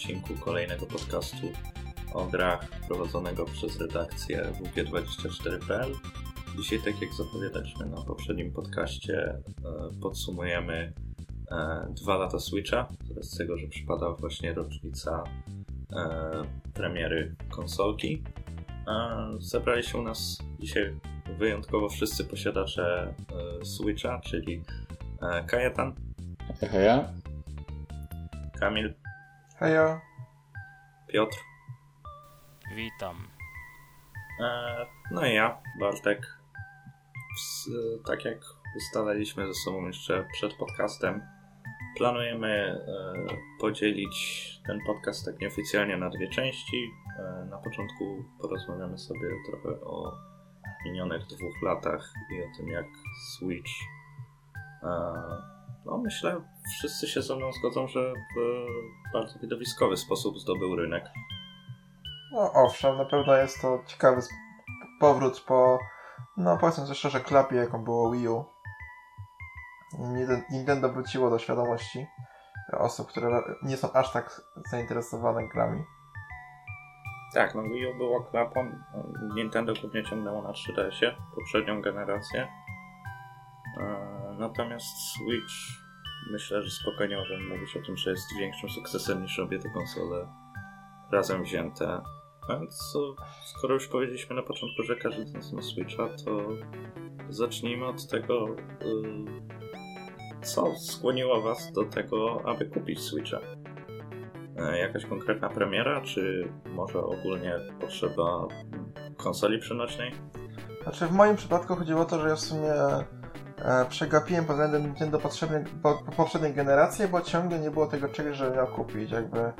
Odcinku kolejnego podcastu o grach prowadzonego przez redakcję WG24.pl. Dzisiaj, tak jak zapowiadaliśmy na poprzednim podcaście, e, podsumujemy e, dwa lata Switcha, z tego, że przypada właśnie rocznica e, premiery konsolki. Zebrali się u nas dzisiaj wyjątkowo wszyscy posiadacze Switcha, czyli Kajetan. Heja. Kamil. Hejo. Piotr. Witam. E, no i ja, Bartek. Tak jak ustalaliśmy ze sobą jeszcze przed podcastem, planujemy e, podzielić ten podcast tak nieoficjalnie na dwie części. E, na początku porozmawiamy sobie trochę o minionych dwóch latach i o tym, jak Switch no myślę, wszyscy się ze mną zgodzą, że w bardzo widowiskowy sposób zdobył rynek. No owszem, na pewno jest to ciekawy powrót po, no powiedzmy sobie szczerze, klapie jaką było Wii U. Nintendo wróciło do świadomości osób, które nie są aż tak zainteresowane grami. Tak, no Wii U było klapą. Nintendo głównie ciągnęło na 3DS-ie, poprzednią generację. E, natomiast Switch myślę, że spokojnie możemy mówić o tym, że jest większym sukcesem niż obie te konsole razem wzięte. Więc skoro już powiedzieliśmy na początku, że każdy z nas ma Switcha, to zacznijmy od tego, y, co skłoniło Was do tego, aby kupić Switcha. E, jakaś konkretna premiera, czy może ogólnie potrzeba konsoli przenośnej? Znaczy w moim przypadku chodziło o to, że ja w sumie e, przegapiłem pod względem Nintendo poprzedniej, po, po poprzedniej generacji, bo ciągle nie było tego czegoś, że miał kupić. Jakby e,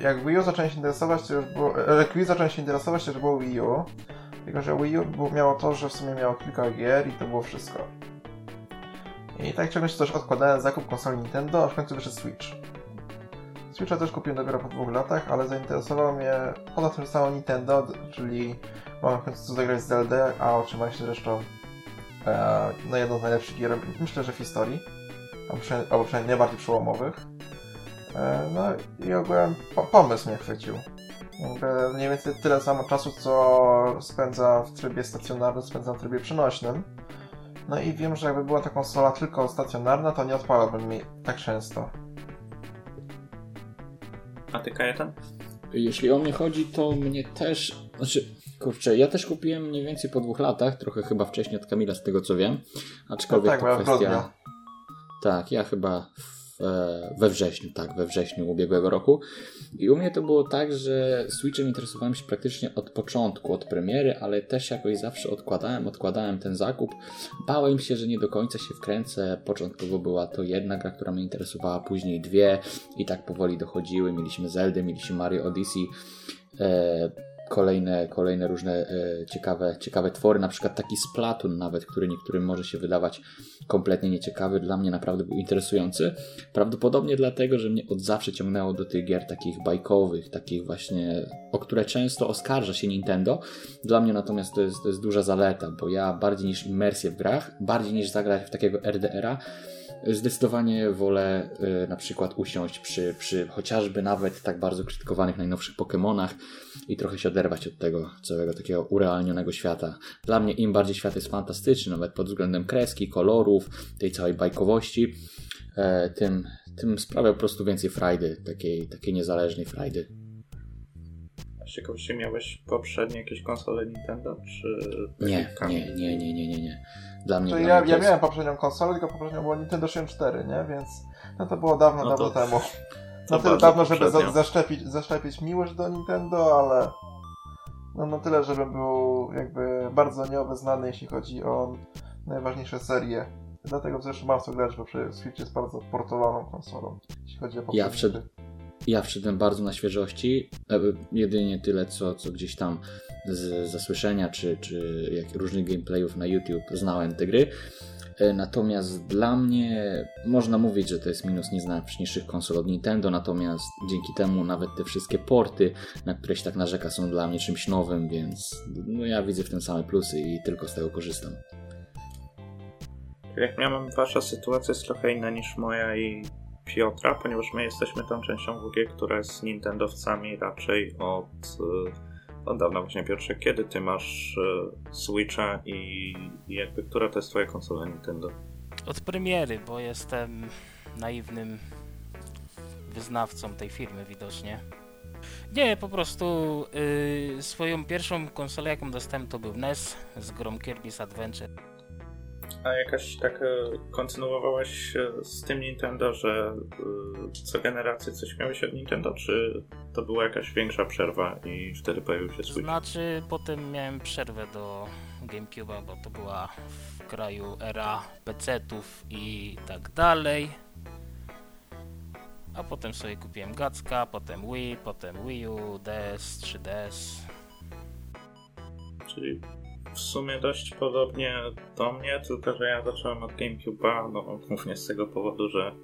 jak Wii U zacząłem się interesować, to już było, e, jak Wii zacząłem się interesować, to już było Wii U. Tylko, że Wii U miało to, że w sumie miało kilka gier i to było wszystko. I tak ciągle się też odkładałem zakup konsoli Nintendo, a w końcu wyszedł Switch. Switcha też kupiłem dopiero po dwóch latach, ale zainteresowało mnie poza tym, samo Nintendo, czyli mam w końcu zagrać z Zelda, a oczywiście zresztą e, no jedną z najlepszych gier, myślę, że w historii, albo przynajmniej, albo przynajmniej najbardziej przełomowych. E, no i ogółem po, pomysł mnie chwycił. Jakby mniej więcej tyle samo czasu, co spędza w trybie stacjonarnym, spędzam w trybie przenośnym. No i wiem, że jakby była ta konsola tylko stacjonarna, to nie odpalałbym mi tak często. A ty, Kajetan? Jeśli o mnie chodzi, to mnie też... Znaczy, kurczę, ja też kupiłem mniej więcej po dwóch latach, trochę chyba wcześniej od Kamila, z tego co wiem. Aczkolwiek no tak, to kwestia... Tak, ja chyba E, we wrześniu, tak, we wrześniu ubiegłego roku. I u mnie to było tak, że Switchem interesowałem się praktycznie od początku, od premiery, ale też jakoś zawsze odkładałem, odkładałem ten zakup. Bałem się, że nie do końca się wkręcę. Początkowo była to jedna gra, która mnie interesowała, później dwie i tak powoli dochodziły. Mieliśmy Zelda, mieliśmy Mario Odyssey. E, kolejne, kolejne różne e, ciekawe, ciekawe twory, na przykład taki Splatoon nawet, który niektórym może się wydawać kompletnie nieciekawy, dla mnie naprawdę był interesujący. Prawdopodobnie dlatego, że mnie od zawsze ciągnęło do tych gier takich bajkowych, takich właśnie, o które często oskarża się Nintendo. Dla mnie natomiast to jest, to jest duża zaleta, bo ja bardziej niż imersję w grach, bardziej niż zagrać w takiego RDR-a, Zdecydowanie wolę y, na przykład usiąść przy, przy chociażby nawet tak bardzo krytykowanych najnowszych Pokémonach i trochę się oderwać od tego całego takiego urealnionego świata. Dla mnie im bardziej świat jest fantastyczny, nawet pod względem kreski, kolorów, tej całej bajkowości, e, tym, tym sprawia po prostu więcej frajdy, takiej, takiej niezależnej frajdy. A z ciekawości miałeś poprzednie jakieś konsole Nintendo, czy... Nie, nie, nie, nie, nie, nie, nie. Dla mnie, ja, ja miałem poprzednią konsolę, tylko poprzednią było Nintendo 64, nie? Więc no to było dawno, no dawno to, temu. Na tyle dawno, żeby za, zaszczepić, zaszczepić miłość do Nintendo, ale no na tyle, żebym był jakby bardzo nieobeznany, jeśli chodzi o najważniejsze serie. Dlatego zresztą mam co grać, bo Switch jest bardzo portowaną konsolą, jeśli chodzi o ja wszedł, ja wszedłem bardzo na świeżości, jedynie tyle, co, co gdzieś tam z zasłyszenia czy, czy jak różnych gameplayów na YouTube znałem te gry. E, natomiast dla mnie można mówić, że to jest minus nieznaczniejszych konsol od Nintendo, natomiast dzięki temu nawet te wszystkie porty, na które się tak narzeka, są dla mnie czymś nowym, więc no ja widzę w tym same plusy i tylko z tego korzystam. Jak miałem, wasza sytuacja jest trochę inna niż moja i Piotra, ponieważ my jesteśmy tą częścią WG, która jest Nintendowcami raczej od e, od dawna. Właśnie Piotrze, kiedy ty masz e, Switcha i jakby która to jest twoja konsola Nintendo? Od premiery, bo jestem naiwnym wyznawcą tej firmy widocznie. Nie, po prostu yy, swoją pierwszą konsolę jaką dostałem to był NES z grą Kirby's Adventure. A jakaś tak e, kontynuowałeś z tym Nintendo, że e, co generację coś miałeś od Nintendo, czy to była jakaś większa przerwa i wtedy pojawił się Switch? Znaczy, potem miałem przerwę do GameCube'a, bo to była w kraju era PC-ów i tak dalej. A potem sobie kupiłem Gacka, potem Wii, potem Wii U, DS, 3DS. Czyli w sumie dość podobnie do mnie, tylko że ja zacząłem od GameCube'a, no głównie z tego powodu, że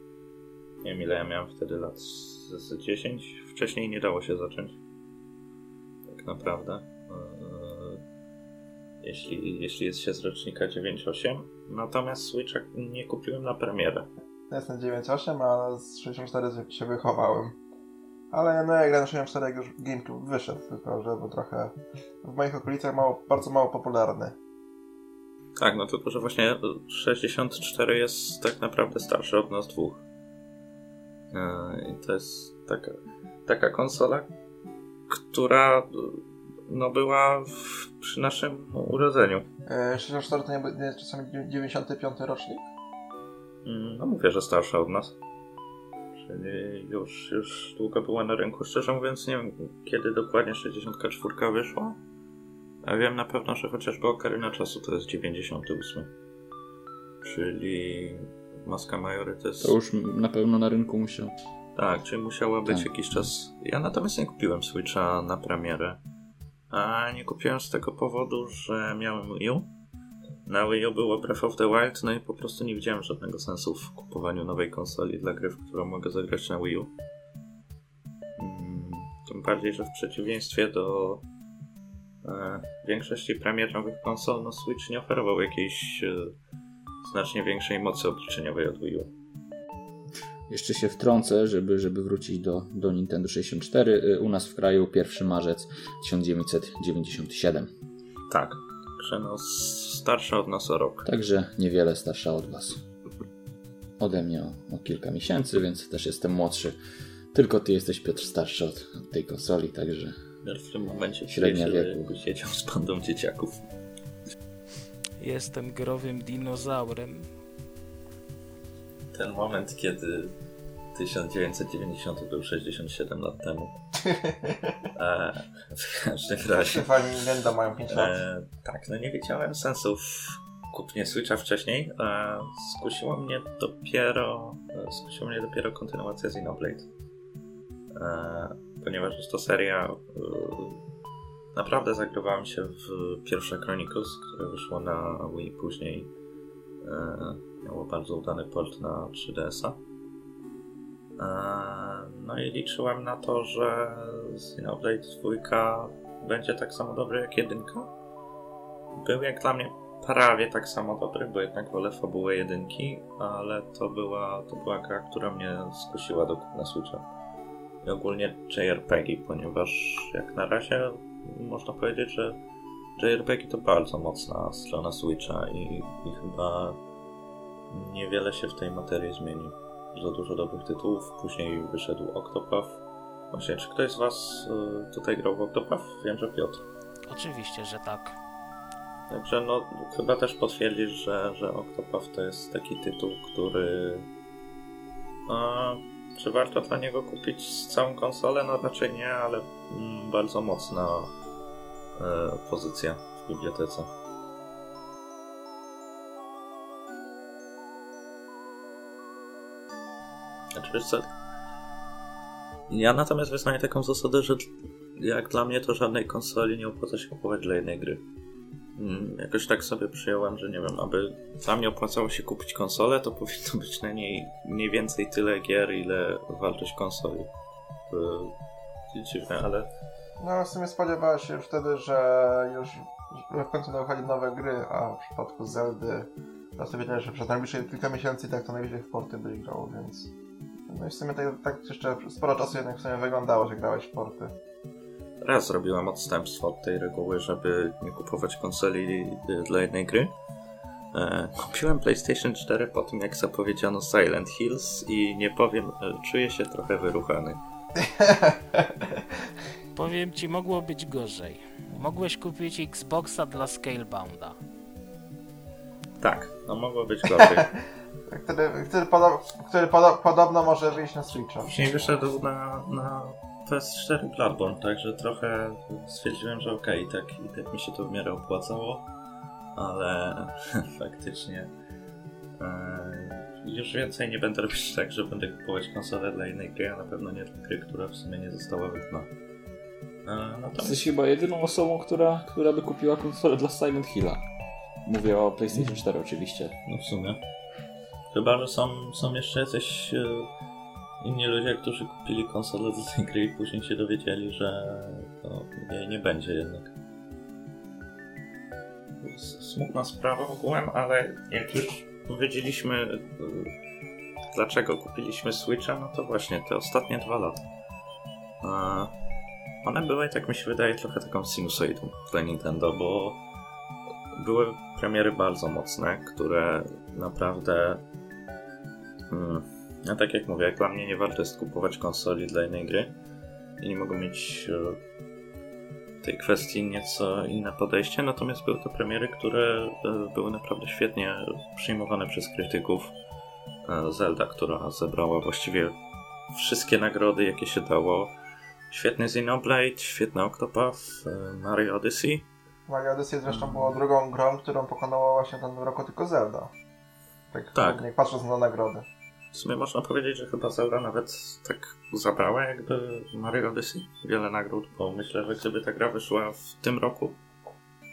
nie wiem ile ja miałem wtedy lat, z, z 10. Wcześniej nie dało się zacząć. Tak naprawdę. Eee, jeśli, jeśli jest się z rocznika 9.8. Natomiast Switcha nie kupiłem na premierę. Ja jestem 9.8, a z 64 się wychowałem. Ale no jak grałem na 64 jak już GameCube wyszedł, tylko że był trochę w moich okolicach mało, bardzo mało popularny. Tak, no tylko, że właśnie 64 jest tak naprawdę starszy od nas dwóch. I to jest taka, taka konsola, która no była w, przy naszym urodzeniu. 64 to nie, nie jest czasami 95 rocznik? Mm, no mówię, że starsza od nas. Już, już długo była na rynku. Szczerze mówiąc, nie wiem, kiedy dokładnie 64 wyszła. A wiem na pewno, że chociażby Okarina Czasu to jest 98. Czyli Maska Majory to jest... To już na pewno na rynku musiał. Tak, czyli musiała być tak. jakiś czas... Ja natomiast nie kupiłem Switcha na premierę. A nie kupiłem z tego powodu, że miałem Wii U. Na Wii U było Breath of the Wild, no i po prostu nie widziałem żadnego sensu w kupowaniu nowej konsoli dla gry, w którą mogę zagrać na Wii U. Mm, tym bardziej, że w przeciwieństwie do e, większości premierowych konsol, no Switch nie oferował jakiejś e, znacznie większej mocy obliczeniowej od Wii U. Jeszcze się wtrącę, żeby, żeby wrócić do, do Nintendo 64. U nas w kraju 1 marzec 1997. Tak, że no starsza od nas o rok. Także niewiele starsza od Was. Ode mnie o, o, kilka miesięcy, więc też jestem młodszy. Tylko Ty jesteś, Piotr, starszy od, od tej konsoli, także w tym momencie średnia wieku. siedział z bandą dzieciaków. Jestem growym dinozaurem. Ten moment, kiedy 1990 był 67 lat temu. E, w każdym razie. Stefani Nintendo mają 5 lat. E, tak, no nie wiedziałem sensu w kupnie Switcha wcześniej. E, skusiło mnie dopiero e, skusiło mnie dopiero kontynuacja Xenoblade. E, ponieważ jest to seria e, naprawdę zagrywałem się w pierwsze Chronicles, które wyszło na Wii później miało bardzo udany port na 3DS-a. No i liczyłem na to, że Xenoblade 2 będzie tak samo dobry jak jedynka. Był jak dla mnie prawie tak samo dobry, bo jednak wolę fabułę jedynki, ale to była, to była gra, która mnie skusiła do na Switcha. I ogólnie JRPG, ponieważ jak na razie można powiedzieć, że JRPG to bardzo mocna strona Switcha i, i chyba niewiele się w tej materii zmieni za dużo dobrych tytułów. Później wyszedł Octopath. Właśnie, czy ktoś z Was y, tutaj grał w Octopath? Wiem, że Piotr. Oczywiście, że tak. Także no, chyba też potwierdzisz, że, że Octopath to jest taki tytuł, który... A, czy warto dla niego kupić całą konsolę? No raczej nie, ale mm, bardzo mocna e, pozycja w bibliotece. Wiesz co? Ja natomiast wyznaję taką zasadę, że jak dla mnie to żadnej konsoli nie opłaca się kupować dla jednej gry. Hmm, jakoś tak sobie przyjąłem, że nie wiem, aby dla mnie opłacało się kupić konsolę, to powinno być na niej mniej więcej tyle gier, ile wartość konsoli. To dziwne, ale... No w sumie spodziewałem się już wtedy, że już w końcu wychodzą nowe gry, a w przypadku Zeldy ja sobie wiedziałem, że przez najbliższe kilka miesięcy tak to najwyżej w porty byś grał, więc No i w sumie tak, tak jeszcze sporo czasu jednak w sumie wyglądało, że grałeś w porty. Raz zrobiłem odstępstwo od tej reguły, żeby nie kupować konsoli dla jednej gry. E, kupiłem PlayStation 4 po tym, jak zapowiedziano Silent Hills i nie powiem, e, czuję się trochę wyruchany. Powiem ci, mogło być gorzej. Mogłeś kupić Xboxa dla Scalebounda. Tak, no mogło być gorzej. który, który, podo który podo podobno może wyjść na Switcha. Później wyszedł na, na PS4 Bloodborne, także trochę stwierdziłem, że okej, okay, tak, i tak mi się to w miarę opłacało, ale faktycznie e, już więcej nie będę robić tak, że będę kupować konsolę dla innej gry, a na pewno nie dla gry, która w sumie nie została wydana. E, natomiast... Jesteś chyba jedyną osobą, która, która by kupiła konsolę dla Silent Hilla. Mówię o PlayStation 4 oczywiście. No w sumie. Chyba, że są, są jeszcze jacyś e, inni ludzie, którzy kupili konsolę do tej gry i później się dowiedzieli, że to nie będzie jednak. Smutna sprawa ogółem, ale jak już powiedzieliśmy, e, dlaczego kupiliśmy Switcha, no to właśnie te ostatnie dwa lata. One były, tak mi się wydaje, trochę taką sinusoidą dla Nintendo, bo były premiery bardzo mocne, które naprawdę. Hmm, no tak jak mówię, jak dla mnie nie warto jest kupować konsoli dla innej gry i nie mogą mieć w tej kwestii nieco inne podejście, natomiast były to premiery, które e, były naprawdę świetnie przyjmowane przez krytyków. E, Zelda, która zebrała właściwie wszystkie nagrody, jakie się dało. Świetny Xenoblade, świetny Octopath, e, Mario Odyssey. Mario Odyssey zresztą było drugą grą, którą pokonała właśnie ten roku tylko Zelda. Tak, tak. Patrząc na nagrody. W sumie można powiedzieć, że chyba Zelda nawet tak zabrała jakby Mario Odyssey wiele nagród, bo myślę, że gdyby ta gra wyszła w tym roku,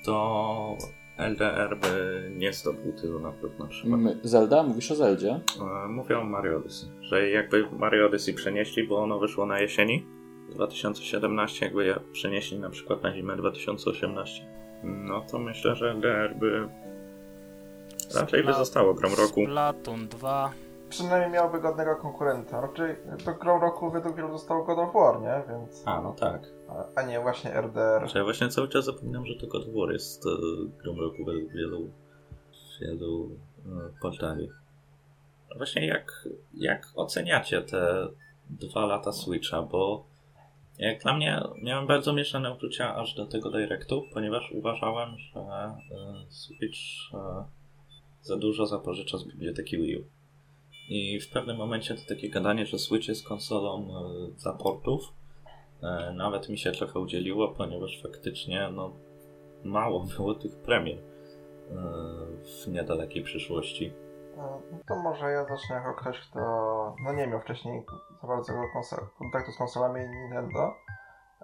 to LDR by nie zdobył tylu nagród na przykład. Zelda? Mówisz o Zeldzie? E, mówię o Mario Odyssey, że jakby Mario Odyssey przenieśli, bo ono wyszło na jesieni 2017, jakby je przenieśli na przykład na zimę 2018, no to myślę, że LDR by raczej by zostało grą roku. Splatoon 2 przynajmniej miałby godnego konkurenta. Raczej to grą roku według wielu zostało God of War, nie? Więc... A, no tak. A, a nie właśnie RDR. Znaczy, ja właśnie cały czas zapominam, że to God of War jest e, grą roku według wielu, wielu e, portali. Właśnie jak, jak oceniacie te dwa lata Switcha, bo jak dla mnie miałem bardzo mieszane uczucia aż do tego Directu, ponieważ uważałem, że e, Switch e, za dużo zapożycza z biblioteki Wii U. I w pewnym momencie to takie gadanie, że Switch jest konsolą e, za portów, nawet mi się trochę udzieliło, ponieważ faktycznie no, mało było tych premier w niedalekiej przyszłości. No to może ja zacznę jako ktoś, kto no nie miał wcześniej za bardzo kontaktu z konsolami Nintendo.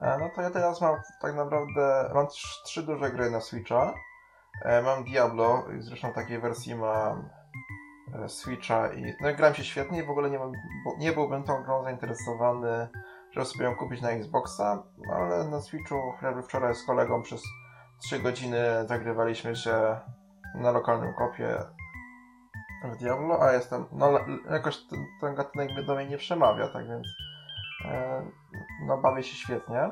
E, no to ja teraz mam tak naprawdę, mam trzy duże gry na Switcha. E, mam Diablo, zresztą takiej wersji mam e, Switcha i no grałem się świetnie i w ogóle nie, mam, nie byłbym tą grą zainteresowany, żeby sobie ją kupić na Xboxa, ale na Switchu jakby wczoraj z kolegą przez 3 godziny zagrywaliśmy się na lokalnym kopie w Diablo, a jestem, no jakoś ten, ten gatunek do mnie nie przemawia, tak więc e, no bawię się świetnie.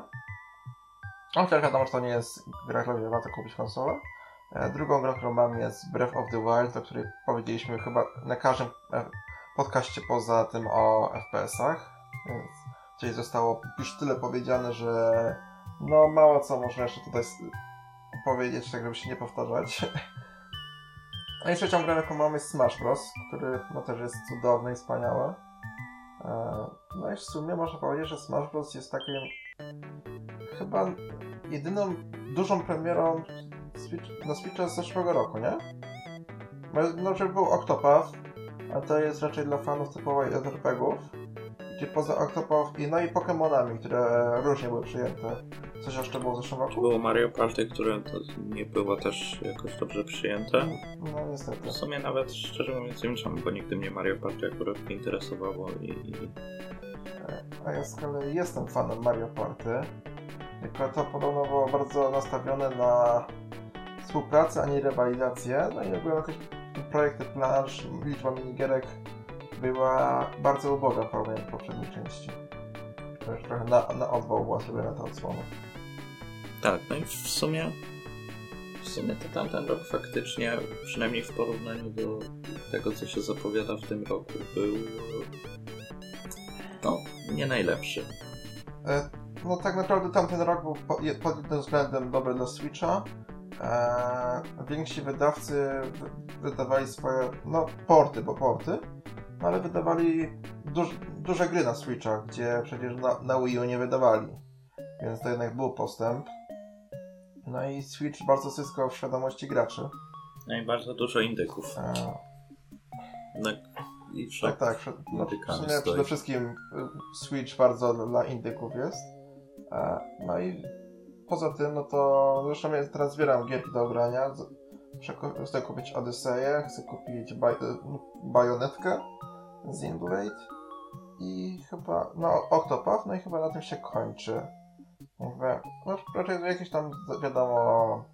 Chociaż wiadomo, że to nie jest gra, która warto kupić konsolę. E, drugą grą, którą mam jest Breath of the Wild, o której powiedzieliśmy chyba na każdym e, podcaście poza tym o FPS-ach, więc dzisiaj zostało już tyle powiedziane, że no mało co można jeszcze tutaj powiedzieć, tak żeby się nie powtarzać. A i trzecią grę, jaką mamy jest Smash Bros., który no, też jest cudowny i wspaniały. E, no i w sumie można powiedzieć, że Smash Bros. jest takim chyba jedyną dużą premierą Switch, na Switcha z zeszłego roku, nie? No, że był Octopath, a to jest raczej dla fanów typowej RPGów. Gdzie poza Octopath i no i Pokémonami, które różnie były przyjęte. Coś jeszcze było w zeszłym roku? Było Mario Party, które nie było też jakoś dobrze przyjęte. No niestety. W sumie nawet szczerze mówiąc nie wiem bo nigdy mnie Mario Party akurat nie interesowało i, i... A ja z kolei jestem fanem Mario Party. Tylko to podobno było bardzo nastawione na współpracę, a nie rywalizację. No i były jakieś projekty plansz, liczba minigierek była bardzo uboga w porównaniu do poprzedniej części. Też trochę na, na odwał była sobie na tę odsłonę. Tak, no i w sumie w sumie to tamten rok faktycznie, przynajmniej w porównaniu do tego, co się zapowiada w tym roku, był no, nie najlepszy. E, no tak naprawdę tamten rok był pod jednym względem dobry dla Switcha. E, więksi wydawcy wy- wydawali swoje, no porty, bo porty, no ale wydawali duż, duże gry na Switcha, gdzie przecież na, na Wii U nie wydawali. Więc to jednak był postęp. No i Switch bardzo zyskał w świadomości graczy. No i bardzo dużo indyków. E, No, i tak, wszak, tak. przed- No, przede wszystkim y, Switch bardzo dla indyków jest. E, No i poza tym, no to zresztą ja teraz zbieram gierki do grania. Z- Chcę ku- Chcę kupić Odyseję, chcę kupić Baj- Bajonetkę, Zinblade i chyba, no Octopath, no i chyba na tym się kończy. Jakby, no raczej jakieś tam, wiadomo,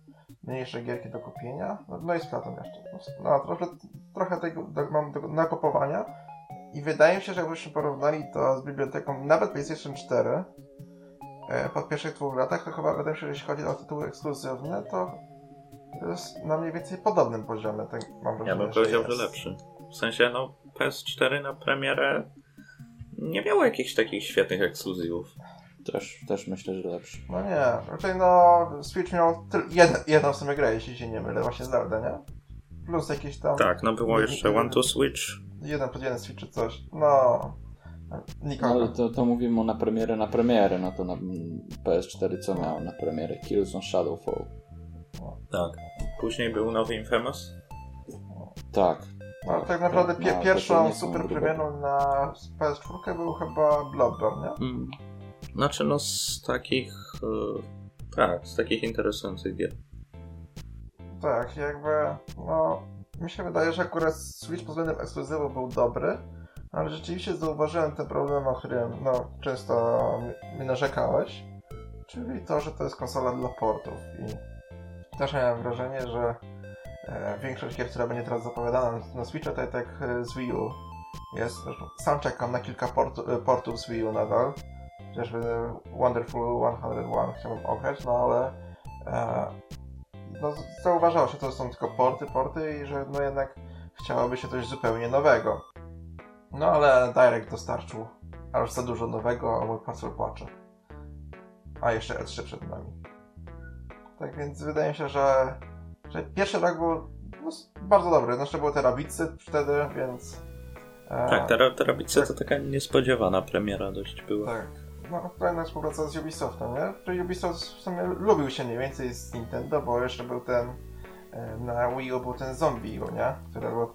mniejsze gierki do kupienia. No, no i Splatoon jeszcze. No, trochę, trochę tego do, mam do nakupowania. I wydaje mi się, że jakbyśmy porównali to z biblioteką nawet PlayStation 4 e, po pierwszych dwóch latach, to chyba wydaje mi się, że jeśli chodzi o tytuły ekskluzywne, to jest na mniej więcej podobnym poziomie. Tak mam ja wrażenie, bym powiedział, że jest. lepszy. W sensie, no, PS4 na premierę nie miało jakichś takich świetnych ekskluzywów. Też, też myślę, że lepszy. No nie, raczej no Switch miał jedno, jedną w sumie grę, jeśli się nie mylę, właśnie Zelda, nie? Plus jakieś tam... Tak, no było jeszcze One to Switch. Jeden pod jeden Switch czy coś. No... No, Nikogo. ale to, to mówimy o na premierę, na premierę, no to na mm, PS4 co miał na premierę? Killzone Shadowfall. Tak. Później był nowy Infamous. Tak. No, tak naprawdę pie- No, pierwszą super premierą na PS4 był chyba Bloodborne, nie? Mm. Znaczy, no z takich. e, tak, z takich interesujących gier. Tak, jakby, no, mi się wydaje, że akurat Switch pod względem ekskluzywu był dobry, ale rzeczywiście zauważyłem ten problem, o którym, no, często mi- narzekałeś, czyli to, że to jest konsola dla portów. I też miałem wrażenie, że e, większość gier, która będzie teraz zapowiadana na, Switcha, to tak z Wii U. Jest, sam czekam na kilka portu, e, portów z Wii U nadal, chociażby Wonderful 101 chciałbym ograć, no ale e, no, zauważało się, to są tylko porty, porty i że no jednak chciałoby się coś zupełnie nowego. No ale Direct dostarczył aż za dużo nowego, a mój portfel płacze. A jeszcze E3 przed nami. Tak więc wydaje mi się, że, że pierwszy rok był no, bardzo dobry. Znaczy były te rabicy wtedy, więc... e, Tak, ta, ta Rabica to taka niespodziewana premiera dość była. tak. No, fajna współpraca z Ubisoftem, nie? Że Ubisoft w sumie lubił się mniej więcej z Nintendo, bo jeszcze był ten e, na Wii U był ten zombie, nie? Który był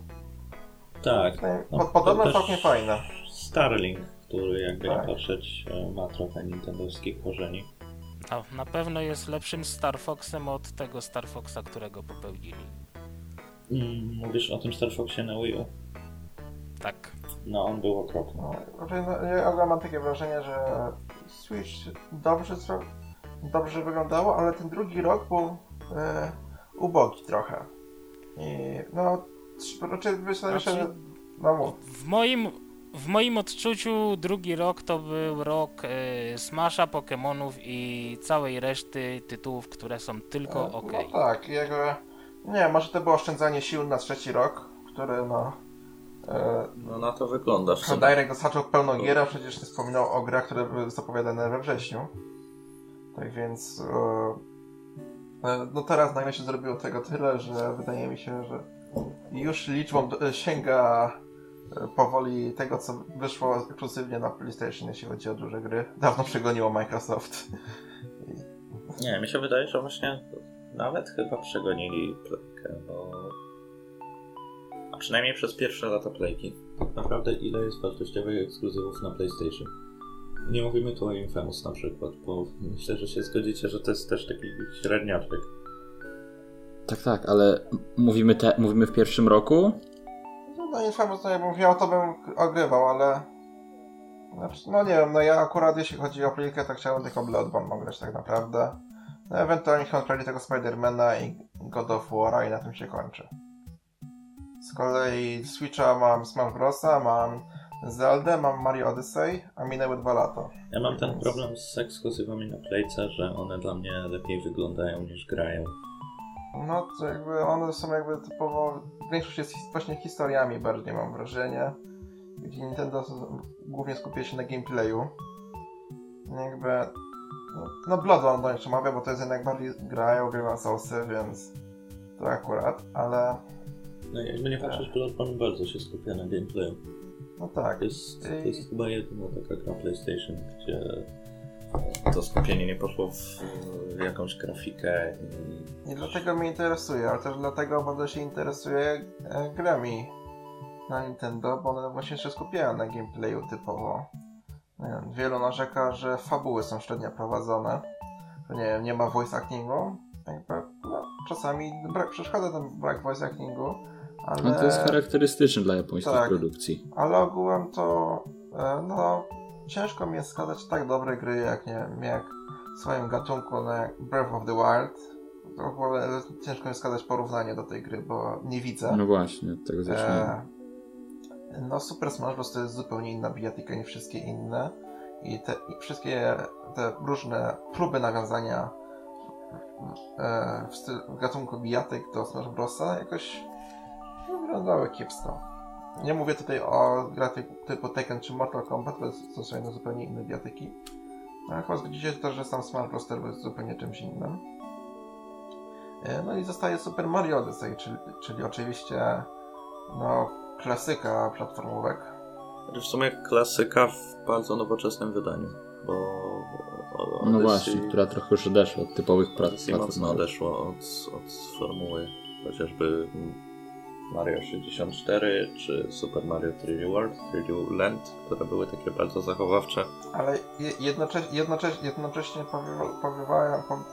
Tak. no, No, pod, podobno całkiem fajne. Starlink, który jakby Tak. nie patrzeć ma trochę nintendowskich korzeni. No, na pewno jest lepszym Star Foxem od tego Star Foxa, którego popełnili. Mm, mówisz o tym Star Foxie na Wii U? Tak. No, on był okropny. No, raczej, no, ja mam takie wrażenie, że Switch dobrze, dobrze wyglądało, ale ten drugi rok był e, ubogi trochę. I no, raczej że... Znaczy- No mów. W moim, w moim odczuciu drugi rok to był rok e, Smasha, Pokémonów i całej reszty tytułów, które są tylko E, ok. No tak, jego... Nie, może to było oszczędzanie sił na trzeci rok, który no... E, No na to wygląda w no sumie. Direct dostarczył pełną gierę, a przecież nie wspominał o grach, które były zapowiadane we wrześniu. Tak więc... E, e, no teraz nagle się zrobiło tego tyle, że wydaje mi się, że już liczbą e, sięga e, powoli tego, co wyszło ekskluzywnie na PlayStation, jeśli chodzi o duże gry. Dawno przegoniło Microsoft. Nie, mi się wydaje, że właśnie nawet chyba przegonili playkę, bo... A przynajmniej przez pierwsze lata playki. Tak naprawdę ile jest wartościowych ekskluzywów na PlayStation? Nie mówimy tu o Infamous na przykład, bo myślę, że się zgodzicie, że to jest też taki średniaczek. Tak, tak, ale mówimy, te, mówimy w pierwszym roku? No, no Infamous, to jakbym miał, to bym ogrywał, ale... No nie wiem, no ja akurat jeśli chodzi o playkę, to chciałbym tylko Bloodborne grać tak naprawdę. No ewentualnie chyba odpali tego Spidermana i God of War i na tym się kończy. Z kolei Switcha mam Smash Brosa, mam Zelda, mam Mario Odyssey, a minęły dwa lata. Ja mam ten problem z ekskluzywami na Playce, że one dla mnie lepiej wyglądają niż grają. No to jakby one są jakby typowo, większość jest właśnie historiami bardziej mam wrażenie. Gdzie Nintendo głównie skupia się na gameplayu. Jakby, no, no Bloodborne do niczego mówię, bo to jest jednak bardziej grają, grywa Soulsy, więc to akurat, ale... No jakby nie patrzeć, Bloodborne bardzo się skupia na gameplayu. No tak. To jest, to jest chyba jedyna taka gra PlayStation, gdzie to skupienie nie poszło w jakąś grafikę. I... Nie dlatego mnie interesuje, ale też dlatego bardzo się interesuje e, grami na Nintendo, bo one właśnie się skupiają na gameplayu typowo. Wiem, wielu narzeka, że fabuły są średnio prowadzone, że nie wiem, nie ma voice actingu. Jakby, no, czasami brak, przeszkadza ten brak voice actingu, ale... No to jest charakterystyczne dla japońskich tak, produkcji. Ale ogółem to, e, no, ciężko mi jest skazać tak dobre gry, jak nie wiem, jak w swoim gatunku na Breath of the Wild. W ogóle ciężko mi skazać porównanie do tej gry, bo nie widzę. No właśnie, tego zacznijmy. E, no Super Smash Bros. to jest zupełnie inna bijatyka niż wszystkie inne. I te i wszystkie te różne próby nawiązania e, w, styl, w gatunku bijatyk do Smash Brosa jakoś no, wyglądały kiepsko. Nie mówię tutaj o grach typu Tekken czy Mortal Kombat, bo są zupełnie inne bijatyki. Ale chyba zgodzicie też, że sam Smash Bros. jest zupełnie czymś innym. E, no i zostaje Super Mario Odyssey, czyli, czyli oczywiście no, klasyka platformówek. W sumie klasyka w bardzo nowoczesnym wydaniu, bo Odyssey, no właśnie, która trochę już odeszła od typowych platform. mocno odeszła od, od formuły chociażby Mario 64 czy Super Mario 3D World, 3D Land, które były takie bardzo zachowawcze. Ale jednocześnie, jednocześnie, jednocześnie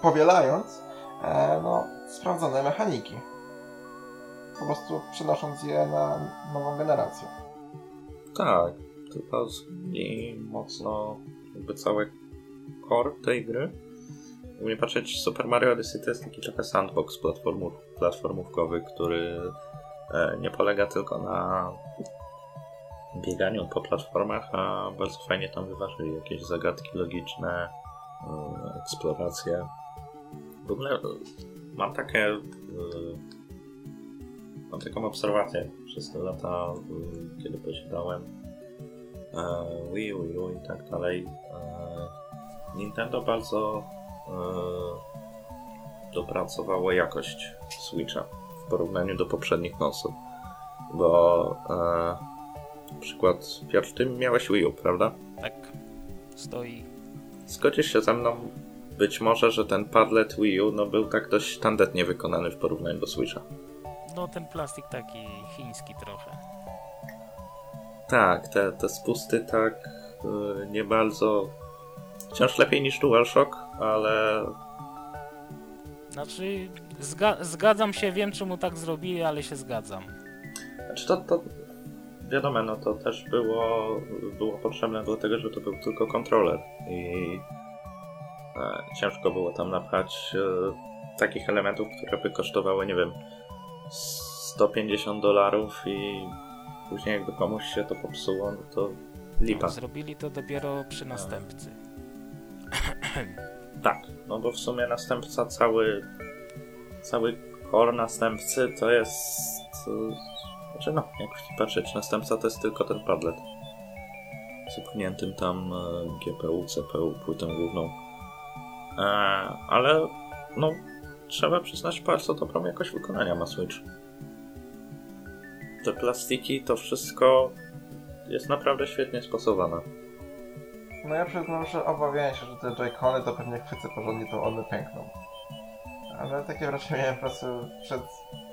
powielając e, no, sprawdzone mechaniki po prostu przenosząc je na nową generację. Tak, to zmieni mocno jakby cały core tej gry. Nie patrzeć, Super Mario Odyssey to jest taki trochę sandbox platformów, platformówkowy, który nie polega tylko na bieganiu po platformach, a bardzo fajnie tam wyważyli jakieś zagadki logiczne, e, eksploracje. W ogóle mam takie mam taką obserwację przez te lata, kiedy posiadałem e, Wii Wii U i tak dalej. E, Nintendo bardzo e, dopracowało jakość Switcha porównaniu do poprzednich konsol. Bo e, przykład pierwszy, ty miałeś Wii U, prawda? Tak, stoi. Zgodzisz się ze mną, być może, że ten padlet Wii U no, był tak dość tandetnie wykonany w porównaniu do Switcha no ten plastik taki chiński trochę. Tak, te, te spusty tak yy, nie bardzo. Wciąż lepiej niż DualShock, ale. Znaczy, zga zgadzam się, wiem czemu tak zrobili, ale się zgadzam. Znaczy to, to wiadomo, no to też było, było potrzebne do tego, że to był tylko kontroler i e, ciężko było tam napchać e, takich elementów, które by kosztowały, nie wiem, 150 dolarów i później jakby komuś się to popsuło, no to lipa. No, zrobili to dopiero przy następcy. tak, no bo w sumie następca cały cały core następcy to jest znaczy no, jak patrzeć, następca to jest tylko ten padlet z upchniętym tam e, GPU, CPU, płytą główną. E, ale no trzeba przyznać bardzo dobrą jakość wykonania ma Switch. Te plastiki, to wszystko jest naprawdę świetnie spasowane. No ja przyznam, że obawiałem się, że te Joy-Cony to pewnie chwycę porządnie, to one pękną. Ale takie wrażenie miałem po prostu przed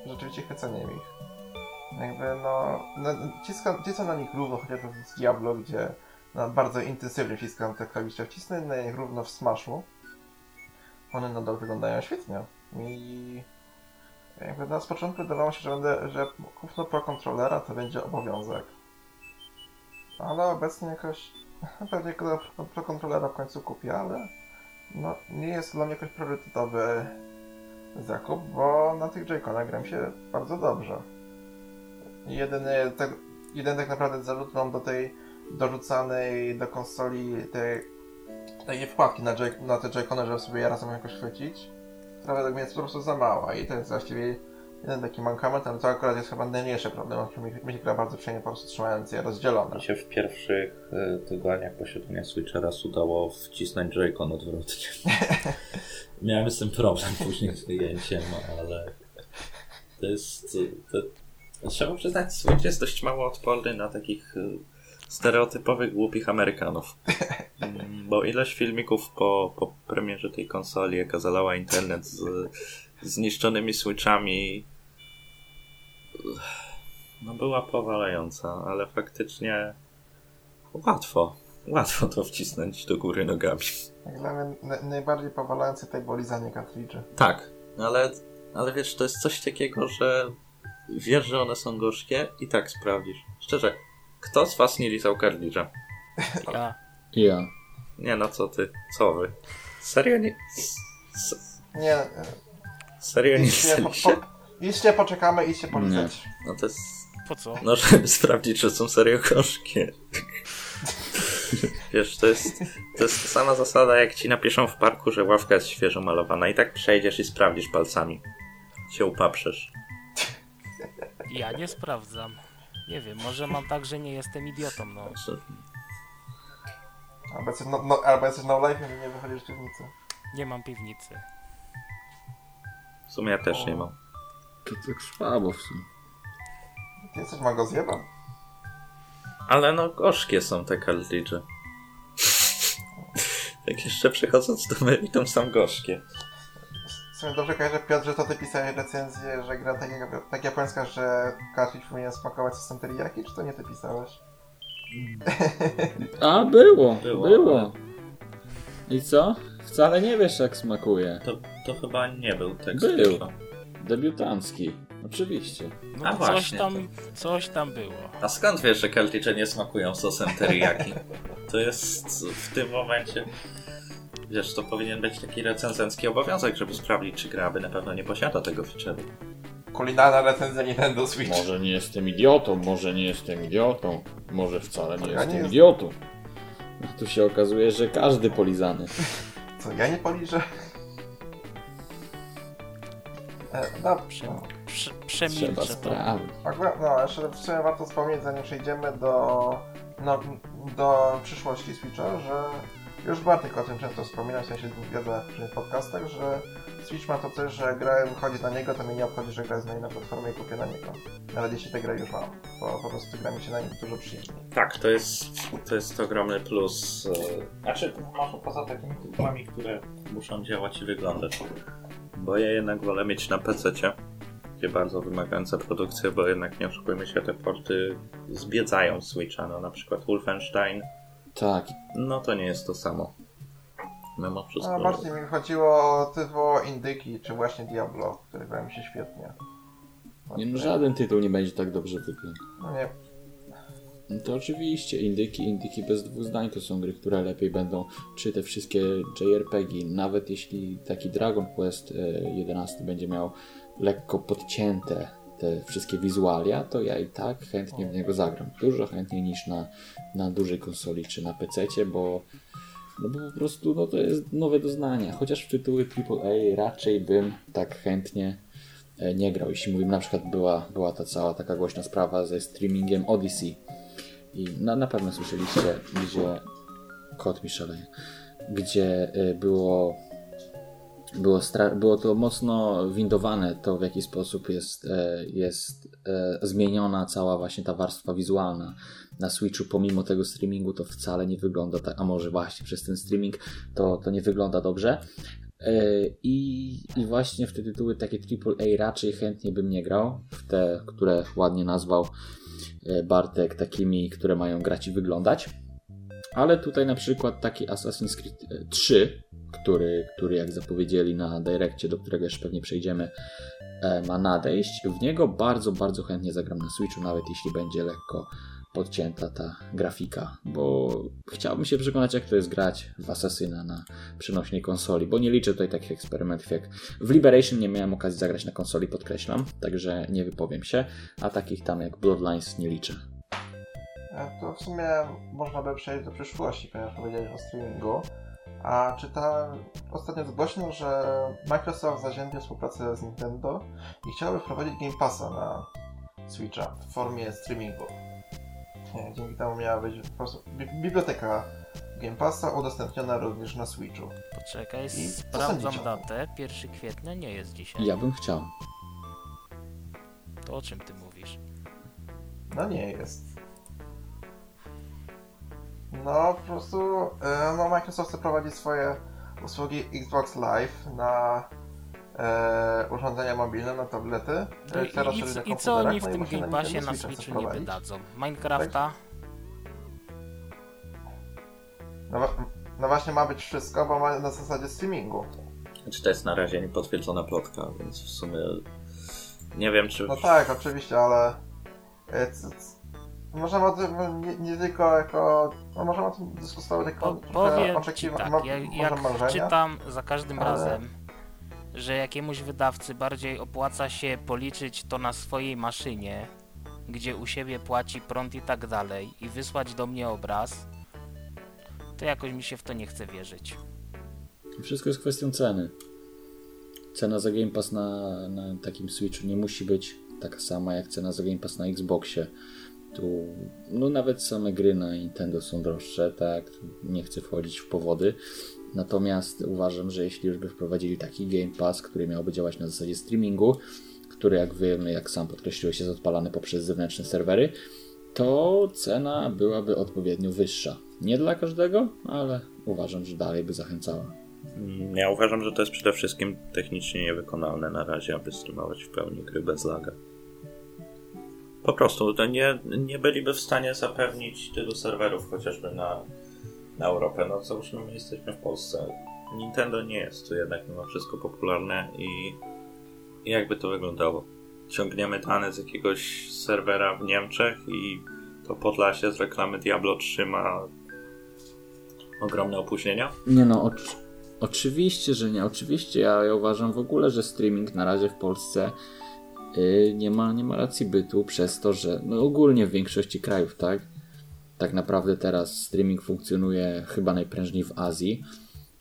rzeczywiście chwyceniem ich. Jakby no, no ciskam, na nich równo, chociażby w Diablo, gdzie no, bardzo intensywnie wciskam te klawisze, wcisnę na nich równo w Smashu. One nadal wyglądają świetnie. I jakby na z początku wydawało się, że, będę, że kupno pro kontrolera to będzie obowiązek. Ale obecnie jakoś pewnie pro kontrolera w końcu kupię, ale no, nie jest dla mnie jakoś priorytetowy zakup, bo na tych J-Conach gram się bardzo dobrze. jedyny, tak, jeden tak naprawdę zarzut mam do tej dorzucanej do konsoli tej, tej wkładki na, jack, na te joy żeby sobie ja razem jakoś chwycić. Według mnie jest po prostu za mała i to jest właściwie jeden taki mankament, ale to akurat jest chyba najmniejszy problem, o którym mi się gra bardzo przyjemnie po prostu trzymając je rozdzielone. Mi się w pierwszych y, tygodniach posiadania Switcha raz udało wcisnąć Joy-Con odwrotnie. Miałem z tym problem później z wyjęciem, ale to jest... To, trzeba przyznać, Switch jest dość mało odporny na takich y, stereotypowych głupich Amerykanów. Mm, bo ileś filmików po, po premierze tej konsoli, jaka zalała internet z zniszczonymi switchami no była powalająca, ale faktycznie łatwo, łatwo to wcisnąć do góry nogami. Jak dla mnie najbardziej powalające tutaj było lizanie kartridży. Tak, ale, ale wiesz, to jest coś takiego, że wiesz, że one są gorzkie i tak sprawdzisz. Szczerze, kto z was nie lizał kartridża? Ja. Ja. Nie no, co ty? Co wy? Serio nie... S nie... Serio nie lizaliście? Po, po, idźcie, poczekamy, idźcie polizać. No to jest... Po co? No, żeby sprawdzić, czy są serio gorzkie. Wiesz, to jest, to jest ta sama zasada, jak ci napiszą w parku, że ławka jest świeżo malowana i tak przejdziesz i sprawdzisz palcami. Się upaprzesz. Ja nie sprawdzam. Nie wiem, może mam tak, że nie jestem idiotą, no. Albo jesteś no, no, albo jesteś no life i nie wychodzisz z piwnicy. Nie mam piwnicy. W sumie ja też o. nie mam. To tak słabo w sumie. Ty jesteś magozjeba? Ale no gorzkie są te kartridże. tak jeszcze przechodząc do meritum są gorzkie. W sumie dobrze kojarzę, Piotr, że to ty pisałeś recenzję, że gra tak, tak japońska, że kartridż powinien smakować sosem teriyaki, czy to nie ty pisałeś? A, było, było. było. I co? Wcale nie wiesz jak smakuje. To, to chyba nie był tekst. Był. Debiutancki. Oczywiście. No A coś właśnie. tam, coś tam było. A skąd wiesz, że kelticze nie smakują sosem teriyaki? To jest w tym momencie... Wiesz, to powinien być taki recenzencki obowiązek, żeby sprawdzić, czy gra by na pewno nie posiada tego feature'u. Kulinarna recenzja Nintendo Switch. Może nie jestem idiotą, może nie jestem idiotą, może wcale nie ja jestem nie jest... idiotą. Tu się okazuje, że każdy polizany. Co, ja nie poliżę? E, no, no. Prze, przemilczę to. No, jeszcze w sumie warto wspomnieć, zanim przejdziemy do, no, do przyszłości Switcha, że już Bartek o tym często wspominał, w sensie w wywiadach w podcastach, że Switch ma to coś, że gra wychodzi na niego, to mnie nie obchodzi, że gra jest na innej platformie i kupię na niego. Nawet jeśli tę grę już mam, bo po prostu gra mi się na nim dużo przyjemniej. Tak, to jest, to jest ogromny plus. E, znaczy, może poza takimi tytułami, które muszą działać i wyglądać. Bo ja jednak wolę mieć na PC, gdzie bardzo wymagająca produkcja, bo jednak nie oszukujmy się, te porty zbiedzają Switcha. No na przykład Wolfenstein. Tak. No to nie jest to samo. Mimo wszystko. No, bardziej mi chodziło o tytuł Indyki, czy właśnie Diablo, które grają mi się świetnie. Nie, no, żaden tytuł nie będzie tak dobrze wyglądał. No nie. No to oczywiście, indyki, indyki bez dwóch zdań to są gry, które lepiej będą, czy te wszystkie JRPG, nawet jeśli taki Dragon Quest 11 e, będzie miał lekko podcięte te wszystkie wizualia, to ja i tak chętnie w niego zagram. Dużo chętniej niż na, na dużej konsoli czy na PC, bo no bo po prostu no to jest nowe doznanie. Chociaż w tytuły AAA raczej bym tak chętnie e, nie grał. Jeśli mówimy, na przykład była, była ta cała taka głośna sprawa ze streamingiem Odyssey. I na, na pewno słyszeliście, gdzie kot mi szaleje, gdzie e, było było, było to mocno windowane, to w jaki sposób jest, e, jest zmieniona cała właśnie ta warstwa wizualna na Switchu, pomimo tego streamingu, to wcale nie wygląda tak, a może właśnie przez ten streaming to, to nie wygląda dobrze. E, I, I właśnie w te tytuły takie AAA raczej chętnie bym nie grał, w te, które ładnie nazwał e, Bartek, takimi, które mają grać i wyglądać. Ale tutaj na przykład taki Assassin's Creed 3, e, który, który jak zapowiedzieli na Direccie, do którego jeszcze pewnie przejdziemy, ma nadejść. W niego bardzo, bardzo chętnie zagram na Switchu, nawet jeśli będzie lekko podcięta ta grafika, bo chciałbym się przekonać, jak to jest grać w Assassina na przenośnej konsoli, bo nie liczę tutaj takich eksperymentów jak w Liberation nie miałem okazji zagrać na konsoli, podkreślam, także nie wypowiem się, a takich tam jak Bloodlines nie liczę. E, to w sumie można by przejść do przyszłości, ponieważ powiedziałeś o streamingu. A czytałem ostatnio zgłośno, że Microsoft zaziębił współpracę z Nintendo i chciałby wprowadzić Game Passa na Switcha w formie streamingu. Dzięki temu miała być po prostu biblioteka Game Passa udostępniona również na Switchu. Poczekaj, I sprawdzam datę. 1 kwietnia nie jest dzisiaj. Ja bym chciał. To o czym ty mówisz? No nie jest. No, po prostu e, no, Microsoft chce prowadzić swoje usługi Xbox Live na e, urządzenia mobilne, na tablety. No i, teraz i, i co oni w no tym Game Passie na, Switchu nie wydadzą? Minecrafta? No, no, właśnie ma być wszystko, bo ma na zasadzie streamingu. Znaczy to jest na razie niepotwierdzona plotka, więc w sumie nie wiem czy... No tak, oczywiście, ale... E, Możemy o tym nie, nie tylko jako. No możemy o tym dyskutować jako po, powiem. Tak, jak, jak marzenia, czytam za każdym ale... razem, że jakiemuś wydawcy bardziej opłaca się policzyć to na swojej maszynie, gdzie u siebie płaci prąd i tak dalej, i wysłać do mnie obraz, to jakoś mi się w to nie chce wierzyć. Wszystko jest kwestią ceny. Cena za Game Pass na, na takim Switchu nie musi być taka sama jak cena za Game Pass na Xboxie tu no nawet same gry na Nintendo są droższe, tak, nie chcę wchodzić w powody. Natomiast uważam, że jeśli już by wprowadzili taki Game Pass, który miałby działać na zasadzie streamingu, który jak wiemy, jak sam podkreśliłeś, jest odpalany poprzez zewnętrzne serwery, to cena byłaby odpowiednio wyższa. Nie dla każdego, ale uważam, że dalej by zachęcała. Ja uważam, że to jest przede wszystkim technicznie niewykonalne na razie, aby streamować w pełni gry bez laga. Po prostu nie, nie byliby w stanie zapewnić tylu serwerów chociażby na, na Europę. No załóżmy, my jesteśmy w Polsce. Nintendo nie jest tu jednak mimo wszystko popularne i jakby to wyglądało? Ciągniemy dane z jakiegoś serwera w Niemczech i to Podlasie z reklamy Diablo 3 ma ogromne opóźnienia? Nie no, oczywiście, że nie. Oczywiście ja, ja uważam w ogóle, że streaming na razie w Polsce nie ma, nie ma racji bytu przez to, że no ogólnie w większości krajów, tak? Tak naprawdę teraz streaming funkcjonuje chyba najprężniej w Azji,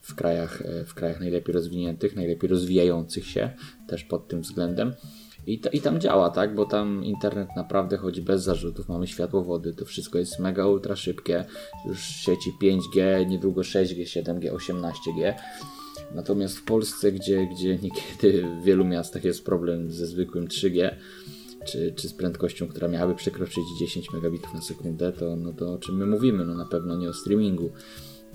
w krajach, e, w krajach najlepiej rozwiniętych, najlepiej rozwijających się też pod tym względem. I, to, I tam działa, tak? Bo tam internet naprawdę chodzi bez zarzutów. Mamy światłowody, to wszystko jest mega ultra szybkie. Już sieci 5G, niedługo 6G, 7G, 18G. Natomiast w Polsce, gdzie, gdzie niekiedy w wielu miastach jest problem ze zwykłym 3G, czy, czy z prędkością, która miałaby przekroczyć 10 megabitów na sekundę, to, no to o czym my mówimy? No na pewno nie o streamingu.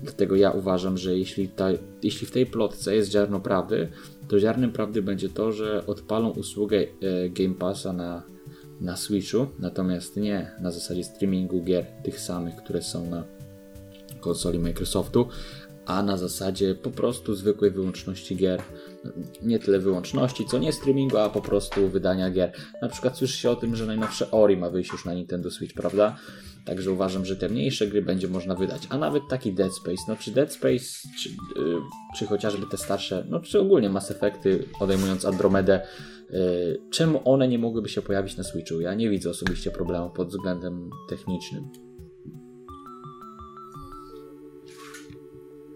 Dlatego ja uważam, że jeśli, ta, jeśli w tej plotce jest ziarno prawdy, to ziarnem prawdy będzie to, że odpalą usługę e, Game Passa na, na Switchu, natomiast nie na zasadzie streamingu gier tych samych, które są na konsoli Microsoftu, a na zasadzie po prostu zwykłej wyłączności gier. Nie tyle wyłączności, co nie streamingu, a po prostu wydania gier. Na przykład słyszy się o tym, że najnowsze Ori ma wyjść już na Nintendo Switch, prawda? Także uważam, że te mniejsze gry będzie można wydać. A nawet taki Dead Space, no czy Dead Space, czy, yy, czy chociażby te starsze, no czy ogólnie Mass Effecty, odejmując Andromedę, yy, czemu one nie mogłyby się pojawić na Switchu? Ja nie widzę osobiście problemu pod względem technicznym.